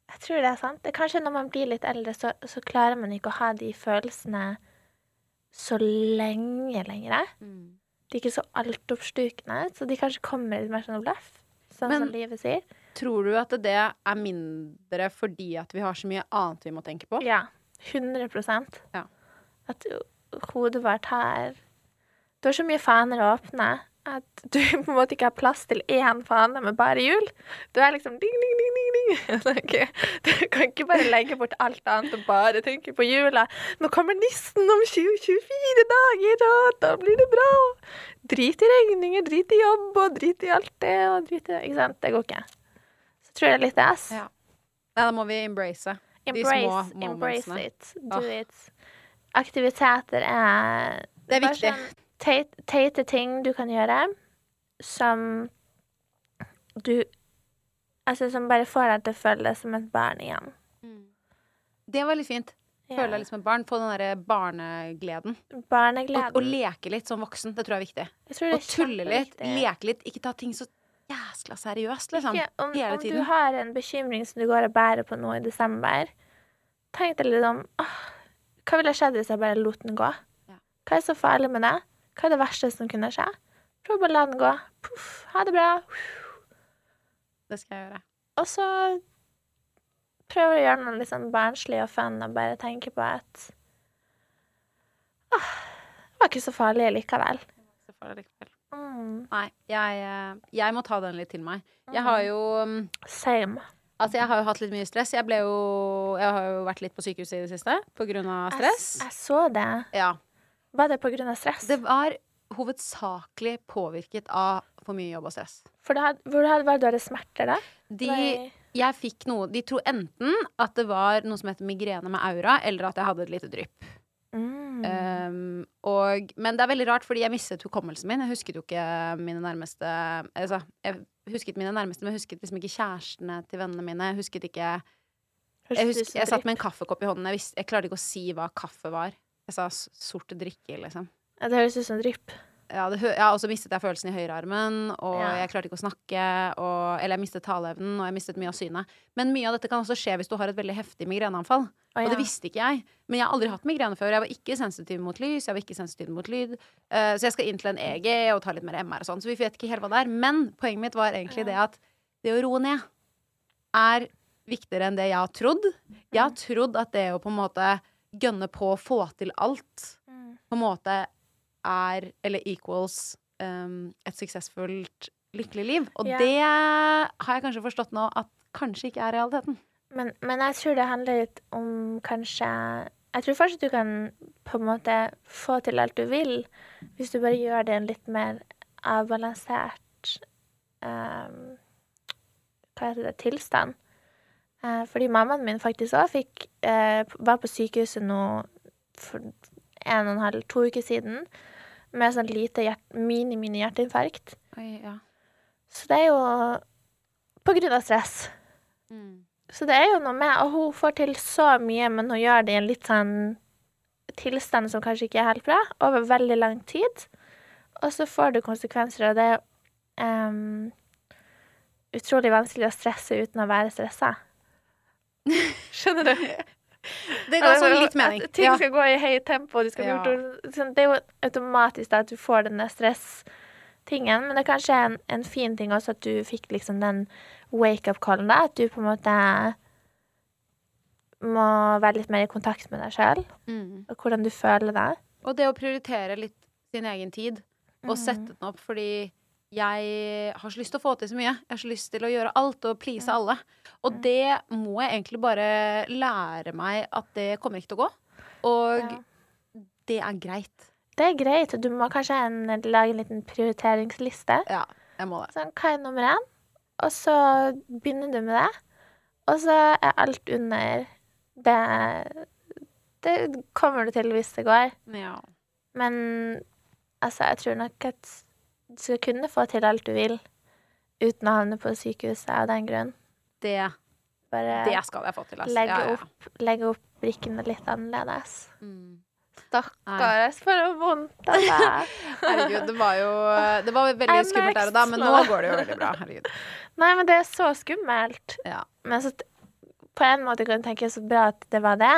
Jeg tror det er sant. Det er kanskje når man blir litt eldre, så, så klarer man ikke å ha de følelsene så lenge lenger. Mm. De er ikke så altoppslukende, så de kanskje kommer litt mer sånn blaff, Sånn Men- som livet sier. Tror du at det er mindre fordi at vi har så mye annet vi må tenke på? Ja. 100% Ja. At hodet vårt har Du har så mye faner å åpne at (laughs) du på en måte ikke har plass til én fane med bare jul. Du er liksom ding, ding, ding, ding, ding. (laughs) Du kan ikke bare legge bort alt annet og bare tenke på jula. Nå kommer nissen om 20-24 dager, og da blir det bra. Drit i regninger, drit i jobb, og drit i alt det, og drit i Ikke sant? Det går ikke. Så tror jeg det er litt ass. Ja. Nei, da må vi embrace de små Embrace, embrace it. Do it. Aktiviteter er Det er viktig. Teit- Teite ting du kan gjøre som du Altså som bare får deg til å føle deg som et barn igjen. Det var litt fint. Føle deg litt som et barn. Få den derre barnegleden. Barnegleden. Og, og leke litt som voksen. Det tror jeg er viktig. Jeg tror det Og er tulle litt. Leke litt. Ikke ta ting så jæskla seriøst, liksom. Ikke, om, Hele om du har en bekymring som du går og bærer på nå i desember, tenk deg litt om åh, Hva ville skjedd hvis jeg bare lot den gå? Ja. Hva er så farlig med det? Hva er det verste som kunne skje? Prøv bare å la den gå. Puff, ha det bra. Det skal jeg gjøre. Og så prøver jeg å gjøre noe litt sånn barnslig og fun og bare tenke på at Åh, det var ikke så farlig likevel. Så farlig likevel. Mm, Nei, jeg, eh, jeg må ta den litt til meg. Jeg har jo mm, same. Altså, jeg har jo hatt litt mye stress. Jeg jo Jeg har jo vært litt på sykehuset i det siste på grunn av stress. Jeg, jeg så det. Ja. Var det av stress? Det var hovedsakelig påvirket av for mye jobb og stress. For det hadde, var det smerter, da? De, jeg fikk noe De tror enten at det var noe som heter migrene med aura, eller at jeg hadde et lite drypp. Mm. Um, og, men det er veldig rart, fordi jeg mistet hukommelsen min. Jeg husket jo ikke mine nærmeste Altså, jeg husket mine nærmeste, men jeg husket liksom ikke kjærestene til vennene mine. Jeg husket ikke Jeg husket, jeg satt med en kaffekopp i hånden. Jeg, visste, jeg klarte ikke å si hva kaffe var. Jeg sa sort drikke, liksom. Ja, Det høres ut som drypp. Ja, ja, og så mistet jeg følelsen i høyrearmen, og Ja. jeg klarte ikke å snakke, og, eller jeg mistet taleevnen, og jeg mistet mye av synet. Men mye av dette kan også skje hvis du har et veldig heftig migreneanfall. Å, Og det visste ikke jeg. Men jeg har aldri hatt migrene før. Jeg var ikke sensitiv mot lys, jeg var ikke sensitiv mot lyd. Uh, så jeg skal inn til en EG og ta litt mer MR og sånn, så vi vet ikke helt hva det er. Men poenget mitt var egentlig det at det å roe ned er viktigere enn det jeg har trodd. Jeg har trodd at det å på en måte gønne på å få til alt, på en måte er, eller equals, um, et suksessfullt, lykkelig liv. Og yeah. det har jeg kanskje forstått nå at kanskje ikke er realiteten. Men, men jeg tror det handler litt om kanskje Jeg tror fortsatt du kan på en måte få til alt du vil, hvis du bare gjør det en litt mer avbalansert um, Hva heter det tilstand. Eh, fordi mammaen min faktisk òg fikk eh, Var på sykehuset nå for en og en halv, to uker siden med sånn lite mini-mini-hjerteinfarkt. Ja. Så det er jo på grunn av stress. Så det er jo noe med Og hun får til så mye, men hun gjør det i en litt sånn tilstand som kanskje ikke er helt bra, over veldig lang tid. Og så får du konsekvenser, og det er um, utrolig vanskelig å stresse uten å være stressa. (laughs) Skjønner du? Det ga sånn litt mening. At ting skal gå i høyt tempo, du skal Ja. gjort- sånn, Det er jo automatisk at du får den der stresstingen, men det er kanskje en, en fin ting også at du fikk liksom den wake-up-callen, da. At du på en måte må være litt mer i kontakt med deg sjøl, Mm. og hvordan du føler deg. Og det å prioritere litt sin egen tid, og Mm. sette den opp fordi jeg har så lyst til å få til så mye. Jeg har så lyst til å gjøre alt og please alle. Og det må jeg egentlig bare lære meg at det kommer ikke til å gå. Og Ja. det er greit. Det er greit. Du må kanskje en, lage en liten prioriteringsliste. Ja, jeg må det. Sånn, hva er nummer én? Og så begynner du med det. Og så er alt under det Det kommer du til hvis det går. Ja. Men altså, jeg tror nok at du skal kunne få til alt du vil uten å havne på sykehuset av den grunn. Det, Bare det skal jeg få til, ass. legge, Ja, ja. Opp, legge opp brikkene litt annerledes. Mm. Stakkars, for noe vondt av deg. (laughs) Herregud, det var jo Det var veldig skummelt der og da, men nå går det jo veldig bra. Herregud. Nei, men det er så skummelt. Ja. Men så, på en måte kan du tenke så bra at det var det,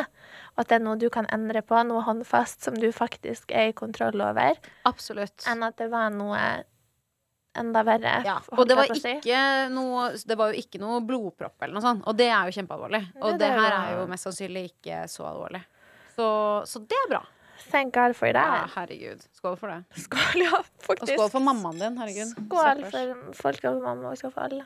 og at det er noe du kan endre på, noe håndfast som du faktisk er i kontroll over, Absolutt. enn at det var noe enda verre. Ja, og det var si. noe Det var jo ikke noe blodpropp eller noe sånt, og det er jo kjempealvorlig. Og det det her er jo mest sannsynlig ikke så alvorlig. Så, så det er bra. Thank God for Ja, herregud. Skål for det. Skål, ja, Og skål for mammaen din. Herregud. Skål for folka og mamma, og skål for alle.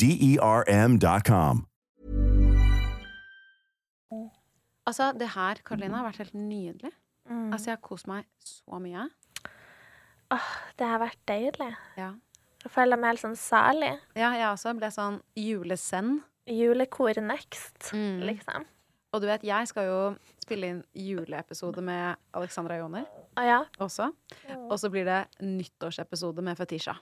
D E R M.com. Altså, det her, Karoline, har vært helt nydelig. Mm. Altså, jeg har kost meg så mye. Åh, det har vært deilig. Ja. Jeg føler meg helt sånn salig. Ja, jeg også ble sånn julesend. Julekor next, Mm. liksom. Og du vet, jeg skal jo spille inn juleepisode med Alexandra Joner Å ja. også. Og så blir det nyttårsepisode med Fetisha.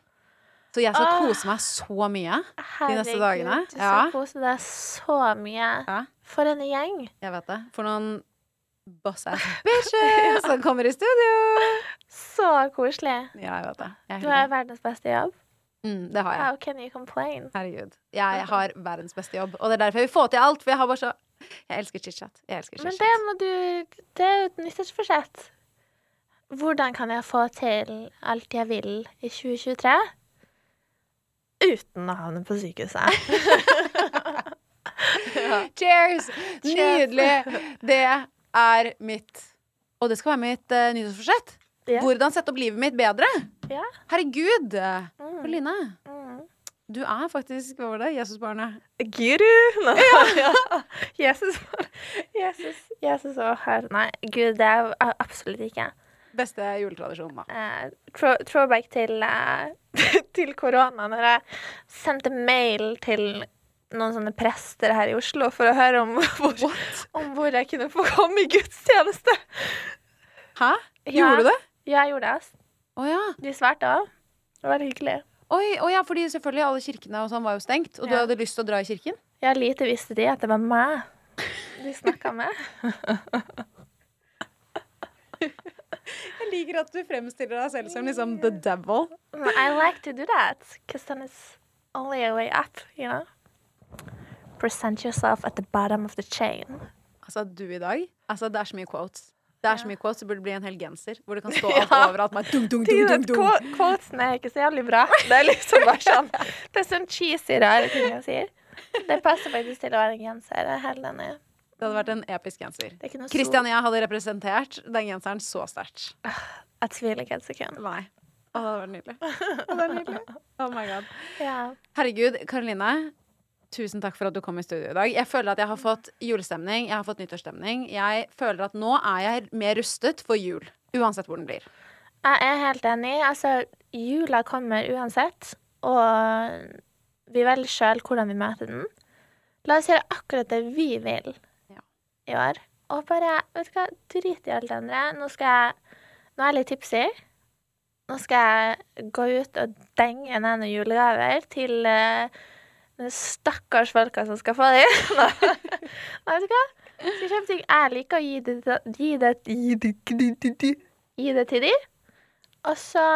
Så jeg skal Åh. kose meg så mye de neste Herregud, dagene. Du Ja, skal kose deg så mye. Ja. For en gjeng. jeg vet det. For noen boss ass bitches (laughs) som kommer i studio. Så koselig. Ja, jeg vet det. Jeg Du har verdens beste jobb. Mm, det har jeg. How can you complain? Herregud. Jeg har verdens beste jobb, og det er derfor jeg vil få til alt. For jeg har bare så Jeg elsker chit-chat. Men det må du Det er jo et nyttårsforsett. Hvordan kan jeg få til alt jeg vil i 2023? Uten å havne på sykehuset. (laughs) Cheers! Cheers. Nydelig. Det er mitt Og det skal være mitt uh, nyttårsforsett. Yeah. Hvordan sette opp livet mitt bedre. Yeah. Herregud! Mm. Line, Mm. du er faktisk Hva var det? Jesusbarnet. Guru! Nå. Ja. (laughs) Jesus. Jesus. Jesus og Herre Nei, gud, det er jeg absolutt ikke. Beste juletradisjonen, da. Uh, throwback til, uh, (laughs) til korona, når jeg sendte mail til noen sånne prester her i Oslo for å høre om (laughs) hvor, om hvor jeg kunne få komme i gudstjeneste. Hæ? Ja. Gjorde du det? Ja, jeg gjorde det. ass. Oh, ja. De svarte av. Det var hyggelig. Oi, oh, ja, fordi selvfølgelig alle kirkene og sånn var jo stengt, og du hadde lyst til å dra i kirken? Ja, lite visste de at det var meg de snakka med. (laughs) (laughs) Jeg liker at du fremstiller deg selv som liksom the devil. I like to do that, because then it's only a way up, you know? Present yourself at the bottom of the chain. Altså, du i dag Altså, det er så mye quotes. Det er så mye quotes, det burde bli en hel genser hvor det kan (laughs) stå alt Ja. overalt med dum, dum, dum, dum, dum. Quotesene er ikke så jævlig bra. Det er liksom bare sånn Det er sånn cheesy, rare ting jeg sier. Det passer faktisk til å være en genser. Hele enig. Det hadde vært en episk genser. Er Christian og jeg hadde representert den genseren så sterkt. Jeg tviler ikke et sekund. Nei. Å, det hadde vært nydelig. (laughs) Det var nydelig. Oh my god. Yeah. Herregud, Karoline. Tusen takk for at du kom i studio i dag. Jeg føler at jeg har fått julestemning. Jeg har fått nyttårsstemning. Jeg føler at nå er jeg mer rustet for jul. Uansett hvor den blir. Jeg er helt enig. Altså, jula kommer uansett, og vi velger sjøl hvordan vi møter den. La oss gjøre akkurat det vi vil. I år. Og bare, vet du hva, drit i alt det andre. Nå skal jeg Nå er jeg litt tipsy. Nå skal jeg gå ut og denge ned noen julegaver til uh, de stakkars folka som skal få dem. (laughs) Nei, vet du hva? Skal kjøpe ting jeg liker, og gi det, gi det, gi det, gi det, gi det til dem. Og så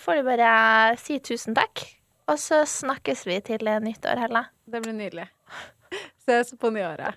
får de bare si tusen takk. Og så snakkes vi til nyttår, Hella. Det blir nydelig. Ses på nyåret.